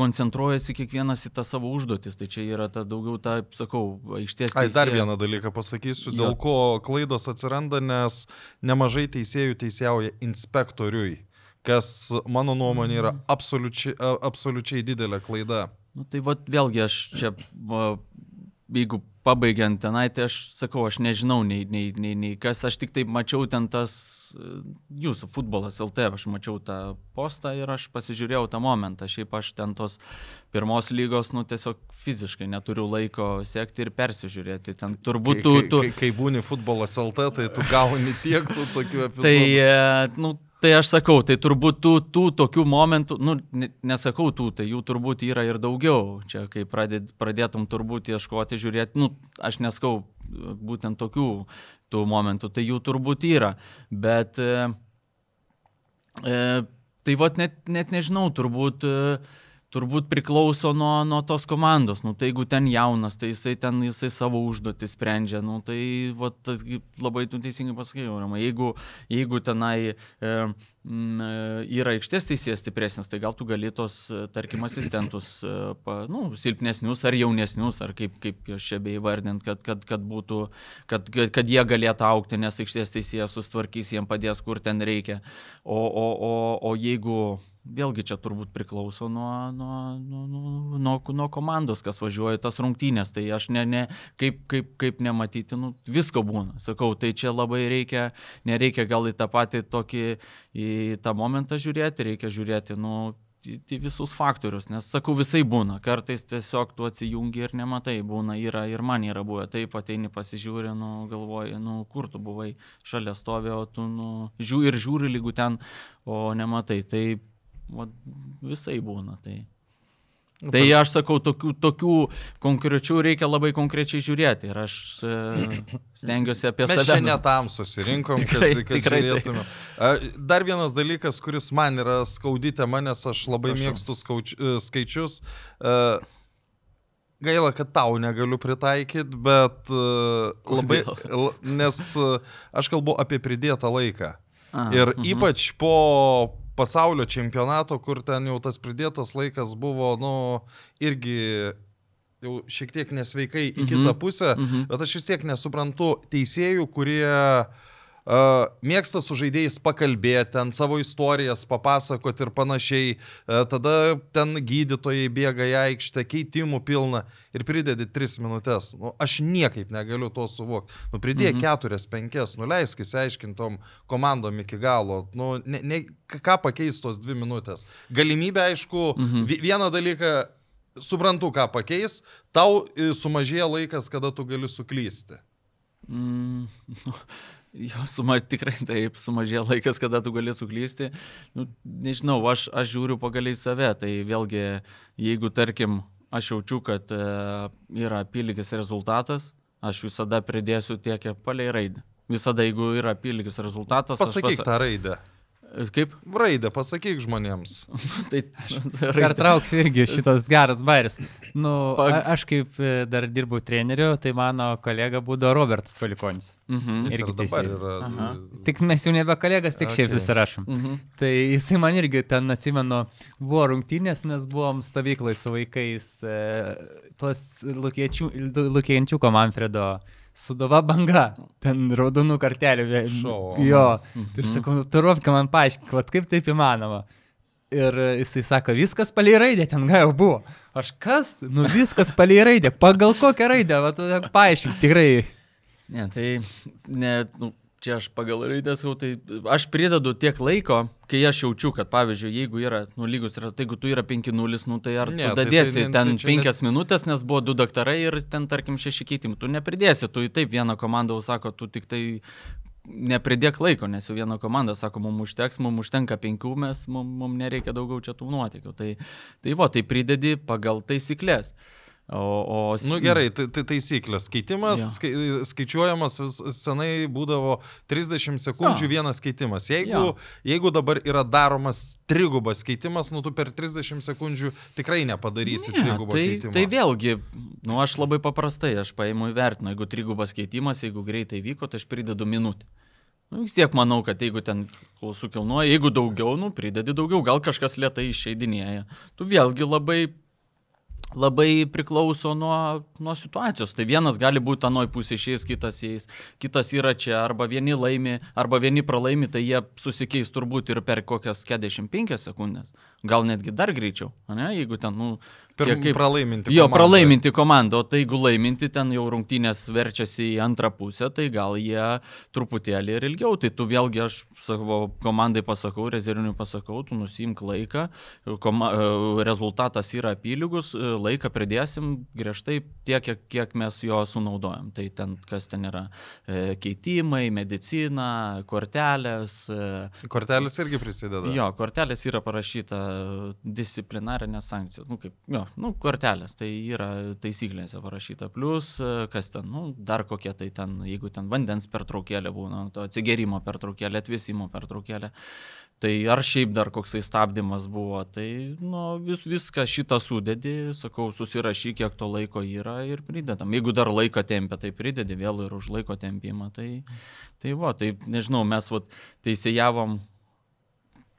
koncentruojasi kiekvienas į tą savo užduotis. Tai čia yra ta daugiau, ta, sakau, aikštės. Ai, dar vieną dalyką pasakysiu, Jo. dėl ko klaidos atsiranda, nes nemažai teisėjų teisėjauja inspektoriui, kas mano nuomonė yra absoliučiai, a- absoliučiai didelė klaida. Nu, tai vat, vėlgi aš čia, jeigu pabaigiant tenai, tai aš sakau, aš nežinau nei, nei, nei, nei kas, aš tik taip mačiau ten tas e, jūsų futbolas LT, aš mačiau tą postą ir aš pasižiūrėjau tą momentą. Šiaip aš ten tos pirmos lygos, nu tiesiog fiziškai neturiu laiko sekti ir persižiūrėti. Ten turbūt Kai, tu... kai, tu kai, kai būni futbolas LT, tai tu gauni tiek tų tokių epizodų. Tai, nu, tai aš sakau, tai turbūt tų, tų tokių momentų, nu, ne- nesakau tų, tai jų turbūt yra ir daugiau. Čia, kai pradėt, pradėtum turbūt ieškoti, žiūrėti, nu, aš neskau e, būtent tokių tų momentų, tai jų turbūt yra. Bet, e, e, tai vad net, net nežinau, turbūt... E, turbūt priklauso nuo, nuo tos komandos. Nu, tai jeigu ten jaunas, tai jisai ten jisai savo užduotį sprendžia. Nu, tai vat, labai tu teisingai pasakai, Aurama. Jeigu, jeigu tenai e, yra aikštės teisėjas stipresnis, tai gal tu gali tos, e, tarkim, asistentus, e, pa, nu, silpnesnius ar jaunesnius, ar kaip, kaip jos čia beivardint, kad, kad, kad būtų, kad, kad, kad jie galėtų aukti, nes aikštės teisėjas sustvarkys, jiems padės, kur ten reikia. O, o, o, o jeigu Vėlgi čia turbūt priklauso nuo, nuo, nuo, nuo, nuo, komandos, kas važiuoja tas rungtynės. Tai aš ne, ne, kaip, kaip, kaip nematyti, nu, visko būna. Sakau, tai čia labai reikia, nereikia gal į tą patį tokį, į tą momentą žiūrėti, reikia žiūrėti, nu, į, į visus faktorius, nes sakau, visai būna. Kartais tiesiog tu atsijungi ir nematai, būna, yra ir man yra buvę. Taip, ateini pasižiūri, nu, galvoji, nu, kur tu buvai, šalia stovi, o tu, nu, žiūri ir žiūri lygų ten, o nematai. Tai va, visai būna. Tai. Tai aš sakau, tokių, tokių konkrečių reikia labai konkrečiai žiūrėti ir aš e, stengiuosi apie Mes save. čia ne tam susirinkom, kad, Tikrai- kad tikrai žiūrėtume. A, Dar vienas dalykas, kuris man yra skaudi tema, nes aš labai Prašau. mėgstu skauč, e, skaičius. E, Gaila, kad tau negaliu pritaikyti, bet labai, nes aš kalbu apie pridėtą laiką. Aha, Ir mhm. ypač po pasaulio čempionato, kur ten jau tas pridėtas laikas buvo, nu, irgi jau šiek tiek nesveikai į Mhm, kitą pusę, mhm. bet aš vis tiek nesuprantu teisėjų, kurie uh, mėgsta su žaidėjais pakalbėti, ten savo istorijas papasakoti ir panašiai, tada ten gydytojai bėga į aikštę, keitimų pilna ir pridedi 3 minutės. Nu, aš niekaip negaliu to suvokti. Nu, pridėk mhm. 4-5, nuleisk įsiaiškintom komandom iki galo. Nu, ne, ne, ką pakeis tos 2 minutės? Galimybė, aišku, mhm. vieną dalyką suprantu, ką pakeis, tau sumažėja laikas, kada tu gali suklysti. Mm, jo, suma, tikrai taip, sumažėja laikas, kada tu gali suklysti. Nu, nežinau, aš, aš žiūriu pagaliai save, tai vėlgi, jeigu tarkim, aš jaučiu, kad e, yra apylygis rezultatas, aš visada pridėsiu tiek, kiek palei raidę. Visada, jeigu yra apylygis rezultatas. Pasakyk pas... tą raidę. Kaip? Raidę, pasakyk žmonėms. tai Pertrauksiu irgi šitas geras bairis. Nu, a, aš kaip e, dar dirbau treneriu, tai mano kolega būdavo Robertas Valikonis. Mhm. Jis ir dabar yra. Aha. Tik mes jau nebe kolegas, tik okay. šiaip susirašom. Mhm. Tai jisai man irgi ten atsimenu, buvo rungtynės, mes buvom stovyklai su vaikais, e, tuos Lukiečiuko Manfredo Sudova banga, ten raudonų kartelių. Jo. Mhm. Ir sakau, nu, turovka man paaiškink, kaip taip įmanoma. Ir jisai sako, viskas palei raidę, ten gal jau buvo. Aš kas? Nu viskas palei raidę. Pagal kokią raidę, va, paaiškink, tikrai. Ne, tai, ne, nu, čia aš pagal raidę sakau, tai aš pridedu tiek laiko, kai aš jaučiu, kad pavyzdžiui, jeigu yra, nu, lygus tai jeigu tu yra 5-0, nu, tai ar ne, tu dadėsi tai, tai, ten tai 5 net... minutės, nes buvo 2 daktarai ir ten, tarkim, 6 keitimų, tu nepridėsi, tu į taip vieną komandą sako, tu tik tai nepridėk laiko, nes jau viena komanda sako, mums užteks, mums užtenka penkių, mes, mums, mums nereikia daugiau čia tų nuotykių. Tai, tai va, tai pridedi pagal taisyklės. Uh, O, o... Nu gerai, tai, tai taisyklės. Keitimas skai, skaičiuojamas senai būdavo 30 sekundžių ja. vienas keitimas. Jeigu, ja. jeigu dabar yra daromas trigubas keitimas, nu tu per 30 sekundžių tikrai nepadarysi ne, trigubo tai, keitimo. Tai vėlgi, nu aš labai paprastai, aš paimu įvertinu, jeigu trigubas keitimas, jeigu greitai vyko, tai aš pridedu minutę. Nu, vis tiek manau, kad jeigu ten klausų kilnuoja, jeigu daugiau, nu, pridedi daugiau, gal kažkas lietai išeidinėja. Tu vėlgi labai labai priklauso nuo, nuo situacijos. Tai vienas gali būti anoj pusė išėjęs, kitas įėjęs, kitas yra čia, arba vieni laimi, arba vieni pralaimi, tai jie susikeis turbūt ir per kokias 45 sekundės, gal netgi dar greičiau, ne? jeigu ten, nu, Per kaip pralaiminti. Jo, komandą. pralaiminti komandą, o tai jeigu laiminti ten jau rungtynės verčiasi į antrą pusę, tai gal jie truputėlį ir ilgiau. Tai tu vėlgi aš savo komandai pasakau, rezerviniui pasakau, tu nusimk laiką, koma, e, rezultatas yra apylygus, e, laiką pridėsim griežtai tiek, kiek, kiek mes jo sunaudojam. Tai ten kas ten yra e, keitimai, medicina, kortelės. Kortelės irgi prisideda. Jo, kortelės yra parašyta disciplinarinė sankcija. Nu, kaip, jo, nu, kortelės, tai yra taisyklėse parašyta. Plus, kas ten, nu, dar kokie tai ten, jeigu ten vandens pertraukėlė būna, to atsigerimo pertraukėlė, atvėsimo pertraukėlė. Tai ar šiaip dar koksai stabdymas buvo, tai nu, vis, viską šitą sudedi, sakau, susirašyk, kiek to laiko yra ir pridedam. Jeigu dar laiką tempia, tai pridedi vėl ir už laiko tempimą. Tai, tai va, tai nežinau, mes va, teisėjavom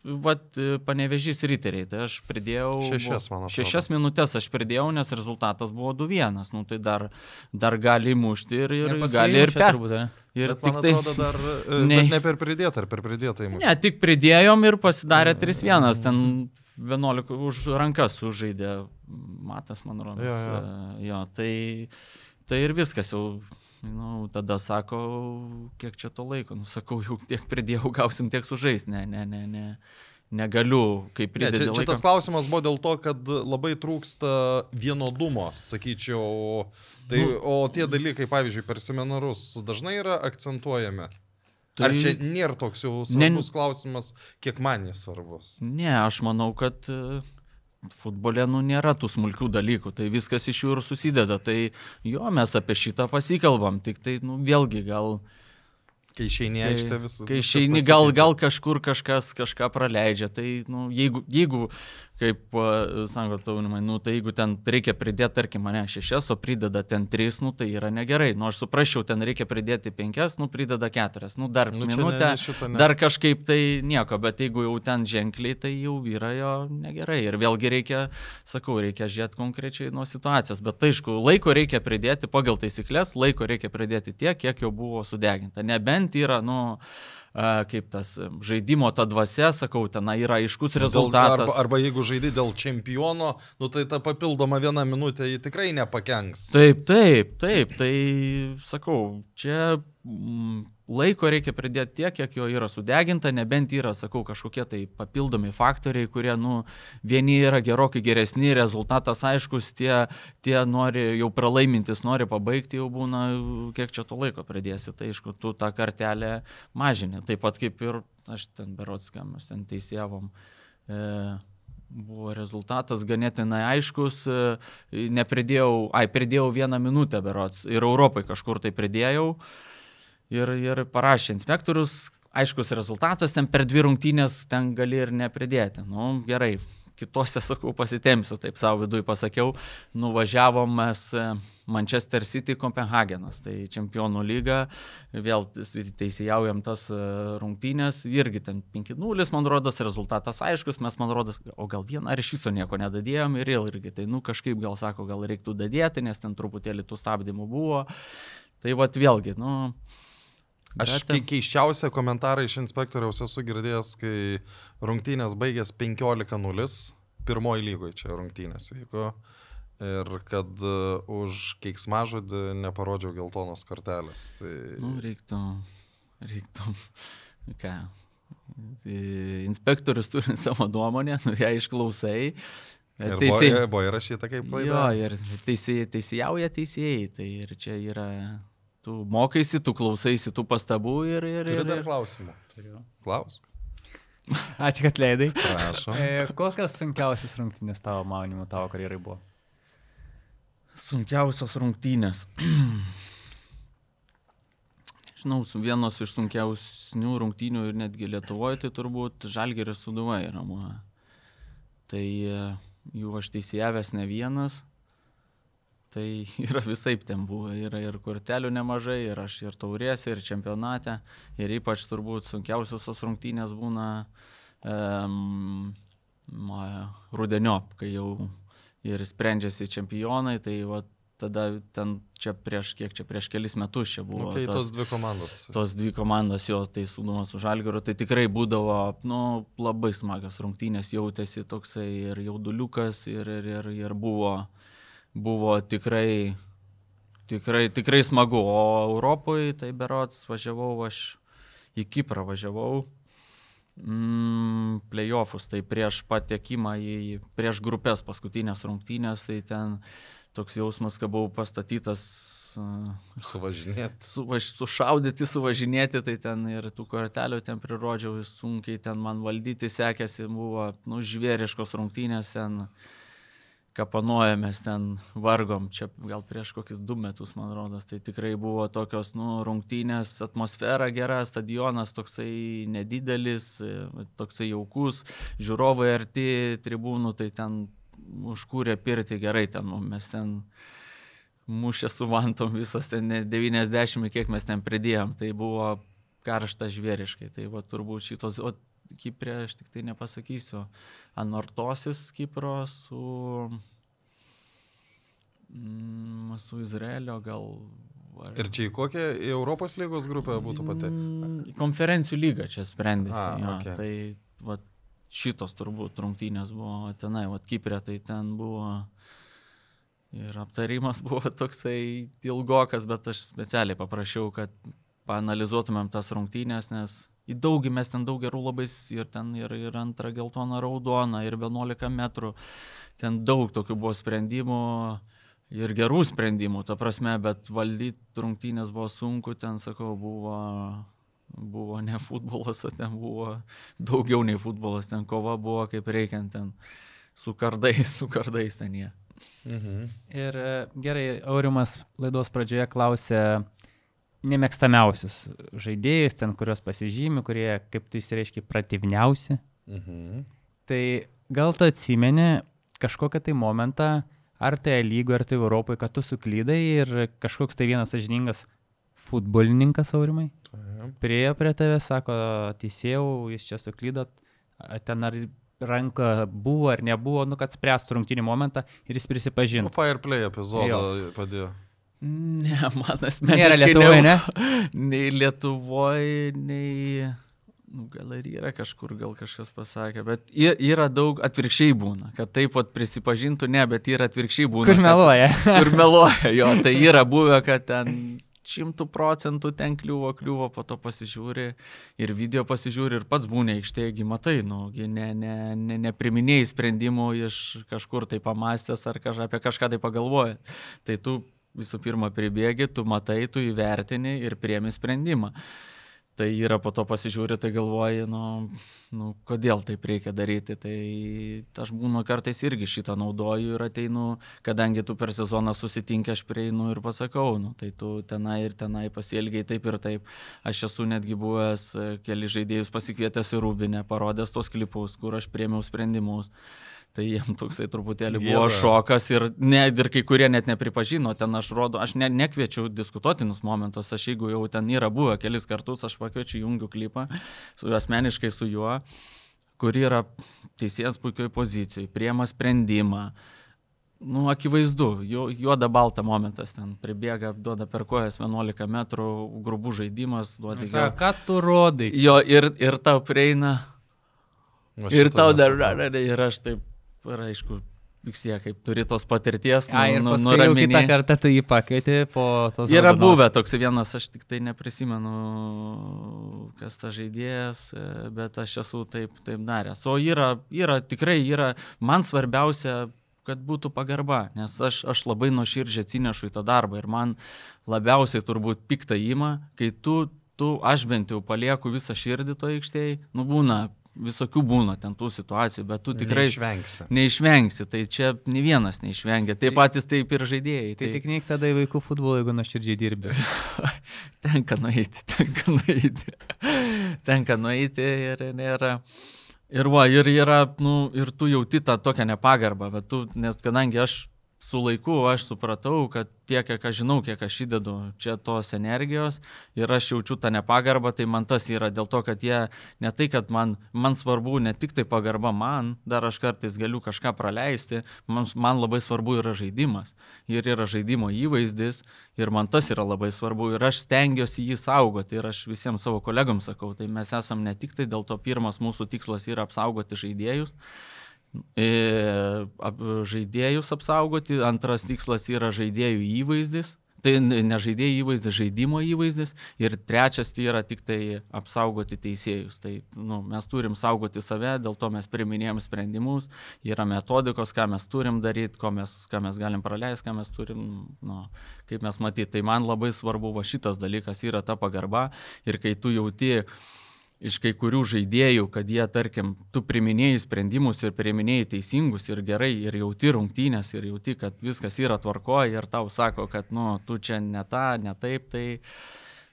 Vat e, panevežys riteriai, tai aš pridėjau... Šešias, man atrodo. Šešias minutės aš pridėjau, nes rezultatas buvo 2-1. Nu, tai dar, dar gali mušti ir, ir gali ir per... Turbūt, ir Bet tik tai... Atrodo, dar e, ne, ne per pridėtą, ar per pridėtą įmušti. Ne, tik pridėjom ir pasidarė 3-1. Ten 11 už rankas sužaidė Matas, man rodos. Jo, jo. E, jo, tai, tai ir viskas jau Nu, tada sako, kiek čia to laiko. Nu, sakau, jau tiek pridėjau, gausim tiek sužais. Ne, ne, ne, ne. Negaliu, kaip pridėti. Ne, čia, čia tas klausimas buvo dėl to, kad labai trūksta vienodumo, sakyčiau. Tai, nu, o tie dalykai, pavyzdžiui, per seminarus dažnai yra akcentuojami. Tai... Ar čia nėra toks jau svarbus ne... klausimas, kiek man jis svarbus? Ne, aš manau, kad uh, Futbole nu nėra tų smulkių dalykų, tai viskas iš jų ir susideda. Tai jo, mes apie šitą pasikalbam, tik tai nu, vėlgi gal... Kai išeini aikštę vis. Kai išeini, gal, gal kažkur kažkas kažką praleidžia. Tai nu, jeigu, jeigu kaip sako taunimai, nu tai jeigu ten reikia pridėti, tarkim, mane šešias, o prideda ten tris, nu tai yra negerai. Nu aš suprasčiau, ten reikia pridėti penkias, nu prideda keturias, nu dar Nu, minutę, ne- ne šito ne. dar kažkaip tai nieko, bet jeigu jau ten ženkliai, tai jau yra jo negerai. Ir vėlgi reikia, sakau, reikia žiūrėti konkrečiai nuo situacijos, bet tai aišku, laiko reikia pridėti pagal taisyklės, laiko reikia pridėti tiek, kiek jau buvo sudeginta. Nebent yra, nu, a, kaip tas žaidimo ta dvasia, sakau, ten yra aiškus rezultatas. Arba, arba jeigu žaidži dėl čempiono, nu, tai ta papildoma viena minutė tikrai nepakenks. Taip, taip, taip, tai sakau, čia laiko reikia pridėti tiek, kiek jo yra sudeginta, nebent yra, sakau, kažkokie tai papildomi faktoriai, kurie, nu, vieni yra gerokai geresni, rezultatas aiškus, tie, tie nori, jau pralaimintis nori pabaigti, jau būna, kiek čia to laiko pridėsi, tai aišku, tu tą kartelę mažini, taip pat kaip ir aš ten berotskam, mes ten teisėvom. E, Buvo rezultatas ganėtinai aiškus, e, nepridėjau, ai, pridėjau vieną minutę berots ir Europai kažkur tai pridėjau ir, ir parašė inspektorius, aiškus rezultatas, ten per dvi rungtynės ten gali ir nepridėti. Nu, gerai, kitose, sakau, pasitemsiu, taip savo viduje pasakiau, nuvažiavom mes e, Manchester City Kopenhagenas, tai čempionų lyga, vėl teisėjaujam tas e, rungtynės, irgi ten 5-0, man rodos, rezultatas aiškus, mes, man rodos, o gal vieną ar iš viso nieko nedadėjom ir vėl irgi, tai, nu, kažkaip gal sako, gal reiktų dadėti, nes ten truputėlį tų stabdymų buvo. Tai vad vėlgi, nu, Aš Bet, kei- keiščiausią komentarą iš inspektoriaus esu girdėjęs, kai rungtynės baigės 15-0, pirmoji lygoje čia rungtynės vyko. Ir kad uh, už keiksmažodį neparodžiau geltonos kortelės. Tai... Nu, reiktų, reiktų, ką, tai inspektorius turi savo nuomonę, nu, ją išklausai. Ir Teisė- buvo, įrašyta kaip Jo, klaida. ir teisė, teisėjauja teisėjai, tai ir čia yra, tu mokaisi, tu klausaisi tų pastabų ir... ir, Turi ir, dar ir klausimų. Klaus. Ačiū, kad leidai. Prašau. E, kokios sunkiausios rungtynės tavo manimu tavo karjerai buvo? Sunkiausios rungtynės. Žinau, su vienos iš sunkiausių rungtynių ir netgi Lietuvoje, tai turbūt Žalgeris Suduva yra. Tai e, jų aš teisėjavęs ne vienas. Tai yra visai ten buvo. Yra ir kortelių nemažai, ir aš ir taurėse, ir čempionate. Ir ypač turbūt sunkiausios tos rungtynės būna um, rudeniop, kai jau ir sprendžiasi čempionai. Tai va, tada ten čia prieš kiek čia prieš kelis metus čia buvo. Nu, kai tos- tos dvi komandos. tos dvi komandos jo, tai Sūdumas su Žalgiru, tai tikrai būdavo, nu, labai smagios rungtynės, jautėsi toksai ir jauduliukas, ir, ir, ir, ir buvo, buvo tikrai, tikrai, tikrai smagu. O Europoje, tai berots, važiavau aš į Kiprą važiavau. Mm, playoffus, tai prieš patekimą į, prieš grupės paskutinės rungtynės, tai ten toks jausmas, kad buvau pastatytas uh, Suvažinėti. suvaž, sušaudyti, suvažinėti, tai ten ir tų kortelių ten prirodžiau, sunkiai ten man valdyti sekėsi, buvo, nu, žvėriškos rungtynės ten, kapanojamės ten, vargom, čia gal prieš kokius du metus, man rodos, tai tikrai buvo tokios, nu, rungtynės, atmosfera gera, stadionas toksai nedidelis, toksai jaukus, žiūrovai arti tribūnų, tai ten užkūrė pirti gerai ten, nu, mes ten mušė su vantom visas ten ne 90, kiek mes ten pridėjom, tai buvo karšta žvėriškai, tai va turbūt šitos, o Kiprė aš tik tai nepasakysiu, anortosis Kipro su, mm, su Izraelio gal. ar- Ir čia į kokią į Europos lygos grupę būtų pati? Mm, Konferencijų lyga čia sprendėsi. A, jo, okei. Tai va, šitos turbūt rungtynės buvo tenai, va, Kiprė, tai ten buvo. Ir aptarimas buvo toksai ilgokas, bet aš specialiai paprašiau, kad paanalizuotumėm tas rungtynės, nes į daugį mes ten daug gerų labai ir ten ir, ir antrą geltoną raudoną, ir 11 metrų. Ten daug tokių buvo sprendimų ir gerų sprendimų, ta prasme, bet valdyti rungtynės buvo sunku, ten, sakau, buvo, buvo ne futbolas, o ten buvo daugiau nei futbolas, ten kova buvo kaip reikiant, ten su kardais, su kardais ten jie. Mhm. Ir e, gerai, Aurimas laidos pradžioje klausė nemėgstamiausius žaidėjus, ten kuriuos pasižymi, kurie, kaip tu įsireiškiai, pratyvniausi. Mhm. Tai gal tu atsimeni kažkokią tai momentą, ar tai lygo, ar tai Europoje, kad tu suklydai ir kažkoks tai vienas sažiningas futbolininkas aurimai priejo prie tave, sako, teisėjau, jūs čia suklydot, ten ar ranka buvo ar nebuvo, nu, kad spręstų rungtinį momentą ir jis Nu, prisipažintų. Fireplay epizodą padėjo. Ne, man Nėra asmeniškai Lietuvoje, ne? Nei Lietuvoje, nei... Nu, gal ir yra kažkur, gal kažkas pasakė, bet yra daug atvirkščiai būna, kad taip pat prisipažintų, ne, bet yra atvirkščiai būna. Kur kad- meluoja. Kur meluoja, jo, tai yra buvę, kad ten šimtų procentų ten kliuvo, kliuvo, po to pasižiūri ir video pasižiūri ir pats būnė aikštėje, matai, nu, ne, ne, ne, nepriminėjai sprendimų iš kažkur tai pamastęs ar kaž, apie kažką tai pagalvoja. Tai tu visų pirma pribėgi, tu matai, tu įvertini ir priemi sprendimą. Tai yra po to pasižiūri, tai galvoji, nu, nu, kodėl taip reikia daryti. Tai aš būnu kartais irgi šitą naudoju ir ateinu, kadangi tu per sezoną susitinkę, aš prieinu ir pasakau, nu, tai tu tenai ir tenai pasielgiai taip ir taip. Aš esu netgi buvęs e, keli žaidėjus pasikvietęs į Rūbinę, parodęs tos klipus, kur aš priemiau sprendimus. Tai jiem toksai truputėlį buvo Gėda. šokas ir, ne, ir kai kurie net nepripažino, ten aš rodo, aš ne, nekviečiu diskutuotinus momentus, aš jeigu jau ten yra buvę kelis kartus, aš pakviečiu jungiu klipą, su asmeniškai su juo, kur yra teisėjas puikioj pozicijoje, priema sprendimą. Nu, akivaizdu, ju- juoda balta momentas ten pribėga, duoda per kojas 11 metrų, grubų žaidimas, duoda Sako, ką tu rodai? Jo, ir, ir tau prieina, Va ir tau dar, ir aš taip, ir aišku, vis tiek, kaip turi tos patirties, nu, A, ir nu, jau kitą nuramini. kartą tu jį pakvieti po tos. Yra raudonos. buvę toks vienas, aš tik tai neprisimenu, kas ta žaidėjas, bet aš esu taip, taip daręs. O yra, yra, tikrai yra, man svarbiausia, kad būtų pagarba, nes aš, aš labai nuoširdžiai atsinešu į tą darbą ir man labiausiai turbūt piktą įma, kai tu, tu, aš bent jau palieku visą širdį to aikštėje, nu būna, visokių būna ten tų situacijų, bet tu tikrai Neišvengsi. neišvengsi, tai čia ne vienas neišvengia, taip patys taip ir žaidėjai. Tai tik neik tada į vaikų futbolą, jeigu nuoširdžiai dirbi. tenka nueiti, tenka nueiti. tenka nueiti ir nėra. Ir va, ir yra, nu, ir tu jauti tą tokią nepagarbą, bet tu, nes kadangi aš su laiku aš supratau, kad tiek, kiek aš žinau, kiek aš įdedu čia tos energijos ir aš jaučiu tą nepagarbą, tai man tas yra dėl to, kad jie, ne tai, kad man, man svarbu ne tik tai pagarba man, dar aš kartais galiu kažką praleisti, man, man labai svarbu yra žaidimas ir yra žaidimo įvaizdis ir man tas yra labai svarbu ir aš stengiuosi jį saugoti ir aš visiems savo kolegams sakau, tai mes esam ne tik tai dėl to pirmas mūsų tikslas yra apsaugoti žaidėjus, žaidėjus apsaugoti, antras tikslas yra žaidėjų įvaizdis. Tai ne žaidėjų įvaizdis, žaidimo įvaizdis. Ir trečias tai yra tik tai apsaugoti teisėjus. Tai nu, mes turim saugoti save, dėl to mes priminėjom sprendimus, yra metodikos, ką mes turim daryti, ko mes, ką mes galim praleisti, ką mes turim, nu, kaip mes matyti. Tai man labai svarbu va šitas dalykas yra ta pagarba. Ir kai tu jauti iš kai kurių žaidėjų, kad jie, tarkim, tu priminėjai sprendimus ir priminėjai teisingus ir gerai ir jauti rungtynės ir jauti, kad viskas yra tvarkoje ir tau sako, kad, nu, tu čia ne tą, ne taip, tai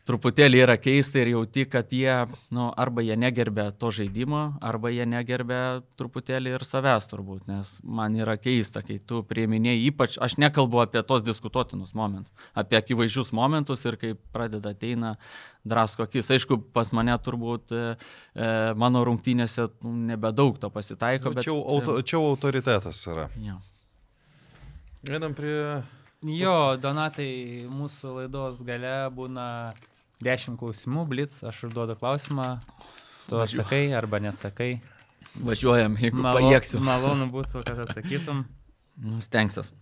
truputėlį yra keista ir jauti, kad jie, nu, arba jie negerbė to žaidimo, arba jie negerbė truputėlį ir savęs turbūt, nes man yra keista, kai tu prieminėjai, ypač aš nekalbu apie tos diskutuotinus momentus, apie akivaizdžius momentus ir kai pradeda ateina drasko akis. Aišku, pas mane turbūt e, e, mano rungtynėse nu, nebedaug to pasitaiko, bet... Čia, auto, čia jau autoritetas yra. Jo. Einam prie... Jo, Donatai, mūsų laidos gale būna 10 klausimų, blitz, aš užduodu klausimą, tu atsakai arba neatsakai. Važiuojam, jeigu Malo, pajėgsim. malonu būtų, kad atsakytum. Nu, stengsiuos.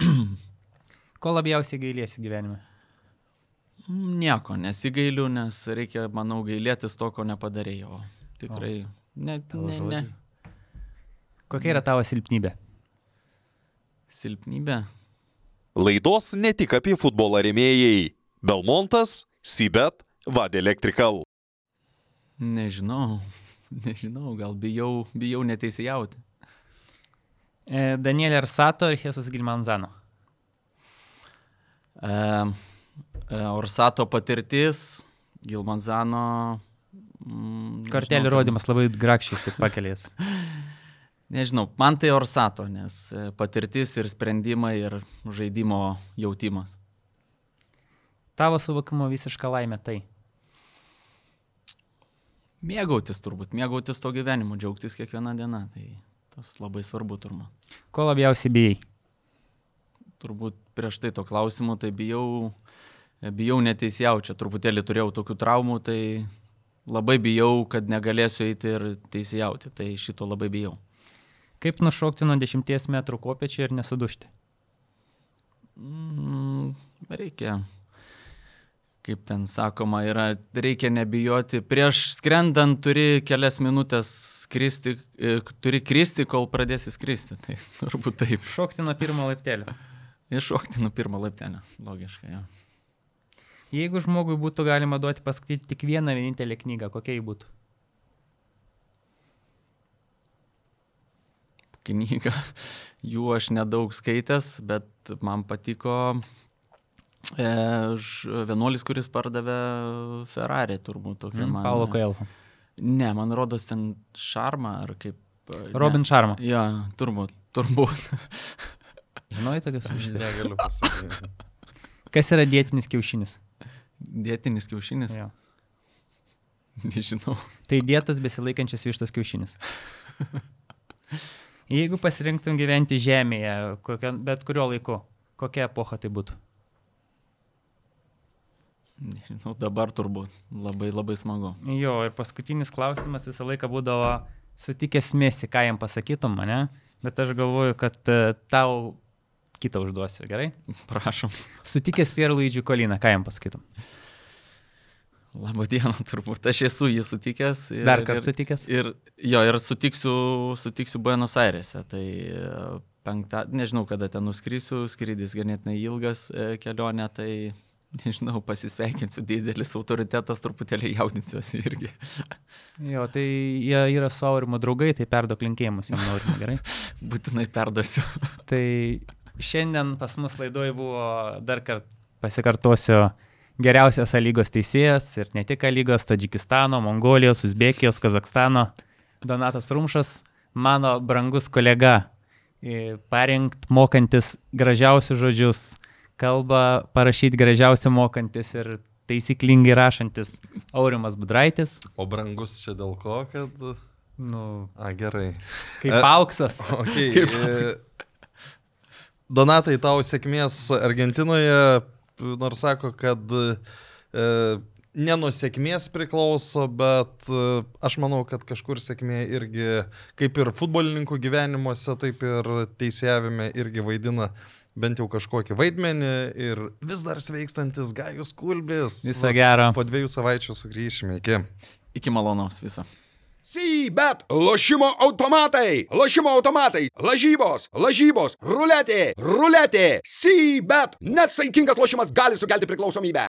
Ko labiausiai gailėsi gyvenime? Nieko nesigailiu, nes reikia, manau, gailėtis to, ko nepadarėjau. Tikrai. Ne, Tavo ne, ne. žodžiai. Kokia yra tavo silpnybė? Silpnybė. Laidos ne tik apie futbolą rėmėjai. Belmontas, Sibet, Vad Electrical. Nežinau. Nežinau, gal bijau, bijau neteisėjauti. E, Danielė Arsato ir Jesus Gilmanzano. E, e, Orsato patirtis, Gilmanzano. Mm, Kartelį rodymas labai grakščiai tik pakelės. Nežinau, man tai Orsato, nes e, patirtis ir sprendimai ir žaidimo jautimas. Tavo suvokimo visiška laimė tai. Mėgautis turbūt, mėgautis to gyvenimu, džiaugtis kiekvieną dieną. Tai tas labai svarbu turbūt. Ko labiausiai bijai? Turbūt prieš tai to klausimu, tai bijau, bijau neteisėjau, čia truputėlį turėjau tokių traumų, tai labai bijau, kad negalėsiu eiti ir teisėjauti, tai šito labai bijau. Kaip nušokti nuo 10 metrų kopiečių ir nesudušti? Mm, reikia kaip ten sakoma, yra, reikia nebijoti. Prieš skrendant turi kelias minutės skristi, e, turi kristi, kol pradėsi skristi. Tai turbūt taip. Šokti nuo pirmo laiptelio. Iššokti nuo pirmo laiptelio, logiškai. Ja. Jeigu žmogui būtų galima duoti paskaityti tik vieną vienintelę knygą, kokia ji būtų? Knyga, jų aš nedaug skaitęs, bet man patiko vienuolis, kuris pardavė Ferrari, turbūt tokia Mm, man. Paulo Koelho. Ne, man rodos ten Šarma ar kaip. e, Robin ne. Sharma. Ja, turbūt, turbūt. Žinai tokius raštus? Negaliu pasakyti. Kas yra dietinis kiaušinis? Dėtinis kiaušinis. Jo. Nežinau. Tai dietos besilaikančias vištos kiaušinis. Jeigu pasirinktum gyventi Žemėje, kokio, bet kuriuo laiku, kokia epocha tai būtų? Nežinau, dabar turbūt. Labai labai smagu. Jo, ir paskutinis klausimas visą laiką būdavo sutikęs mėsi, ką jam pasakytum mane, bet aš galvoju, kad e, tau kitą užduosiu, gerai? Prašom. Sutikęs Pierluidžių Koliną, ką jam pasakytum? Labą dieną, turbūt. Aš esu jį sutikęs. Ir, Dar kartą sutikęs? ir, jo, ir sutiksiu, sutiksiu Buenos Airėse. Tai e, penktą, nežinau, kada ten nuskrisiu, skrydis ganėtinai ilgas e, kelionė, tai nežinau, pasisveikinsiu, didelis autoritetas, truputėlį jaudinsiuosi irgi. Jo, tai jie yra su Aurimo draugai, tai perduok linkėjimus jam norime, gerai? Būtinai perduosiu. Tai šiandien pas mus laidoje buvo dar kartą pasikartosiu geriausias lygos teisėjas ir ne tik lygos, Tadžikistano, Mongolijos, Uzbekijos, Kazakstano, Donatas Rumšas, mano brangus kolega, parinkt mokantis gražiausius žodžius, kalbą parašyti gražiausiai mokantis ir taisyklingai rašantis Aurimas Budraitis. O brangus čia dėl ko, kad... Nu, A, gerai. kaip E, auksas. Okay. e, Donatai, tau sėkmės Argentinoje, nors sako, kad e, ne nuo sėkmės priklauso, bet e, aš manau, kad kažkur sėkmė irgi, kaip ir futbolininkų gyvenimuose, taip ir teisėjavime irgi vaidina bent jau kažkokį vaidmenį ir vis dar sveikstantis Gajus Kulbis. Viso gero. Po dviejų savaičių sugrįšime. Iki. Iki malonaus viso. Sybet, lošimo automatai, lošimo automatai, lažybos, lažybos, ruletė, ruletė, Sybet, nesaikingas lošimas gali sukelti priklausomybę.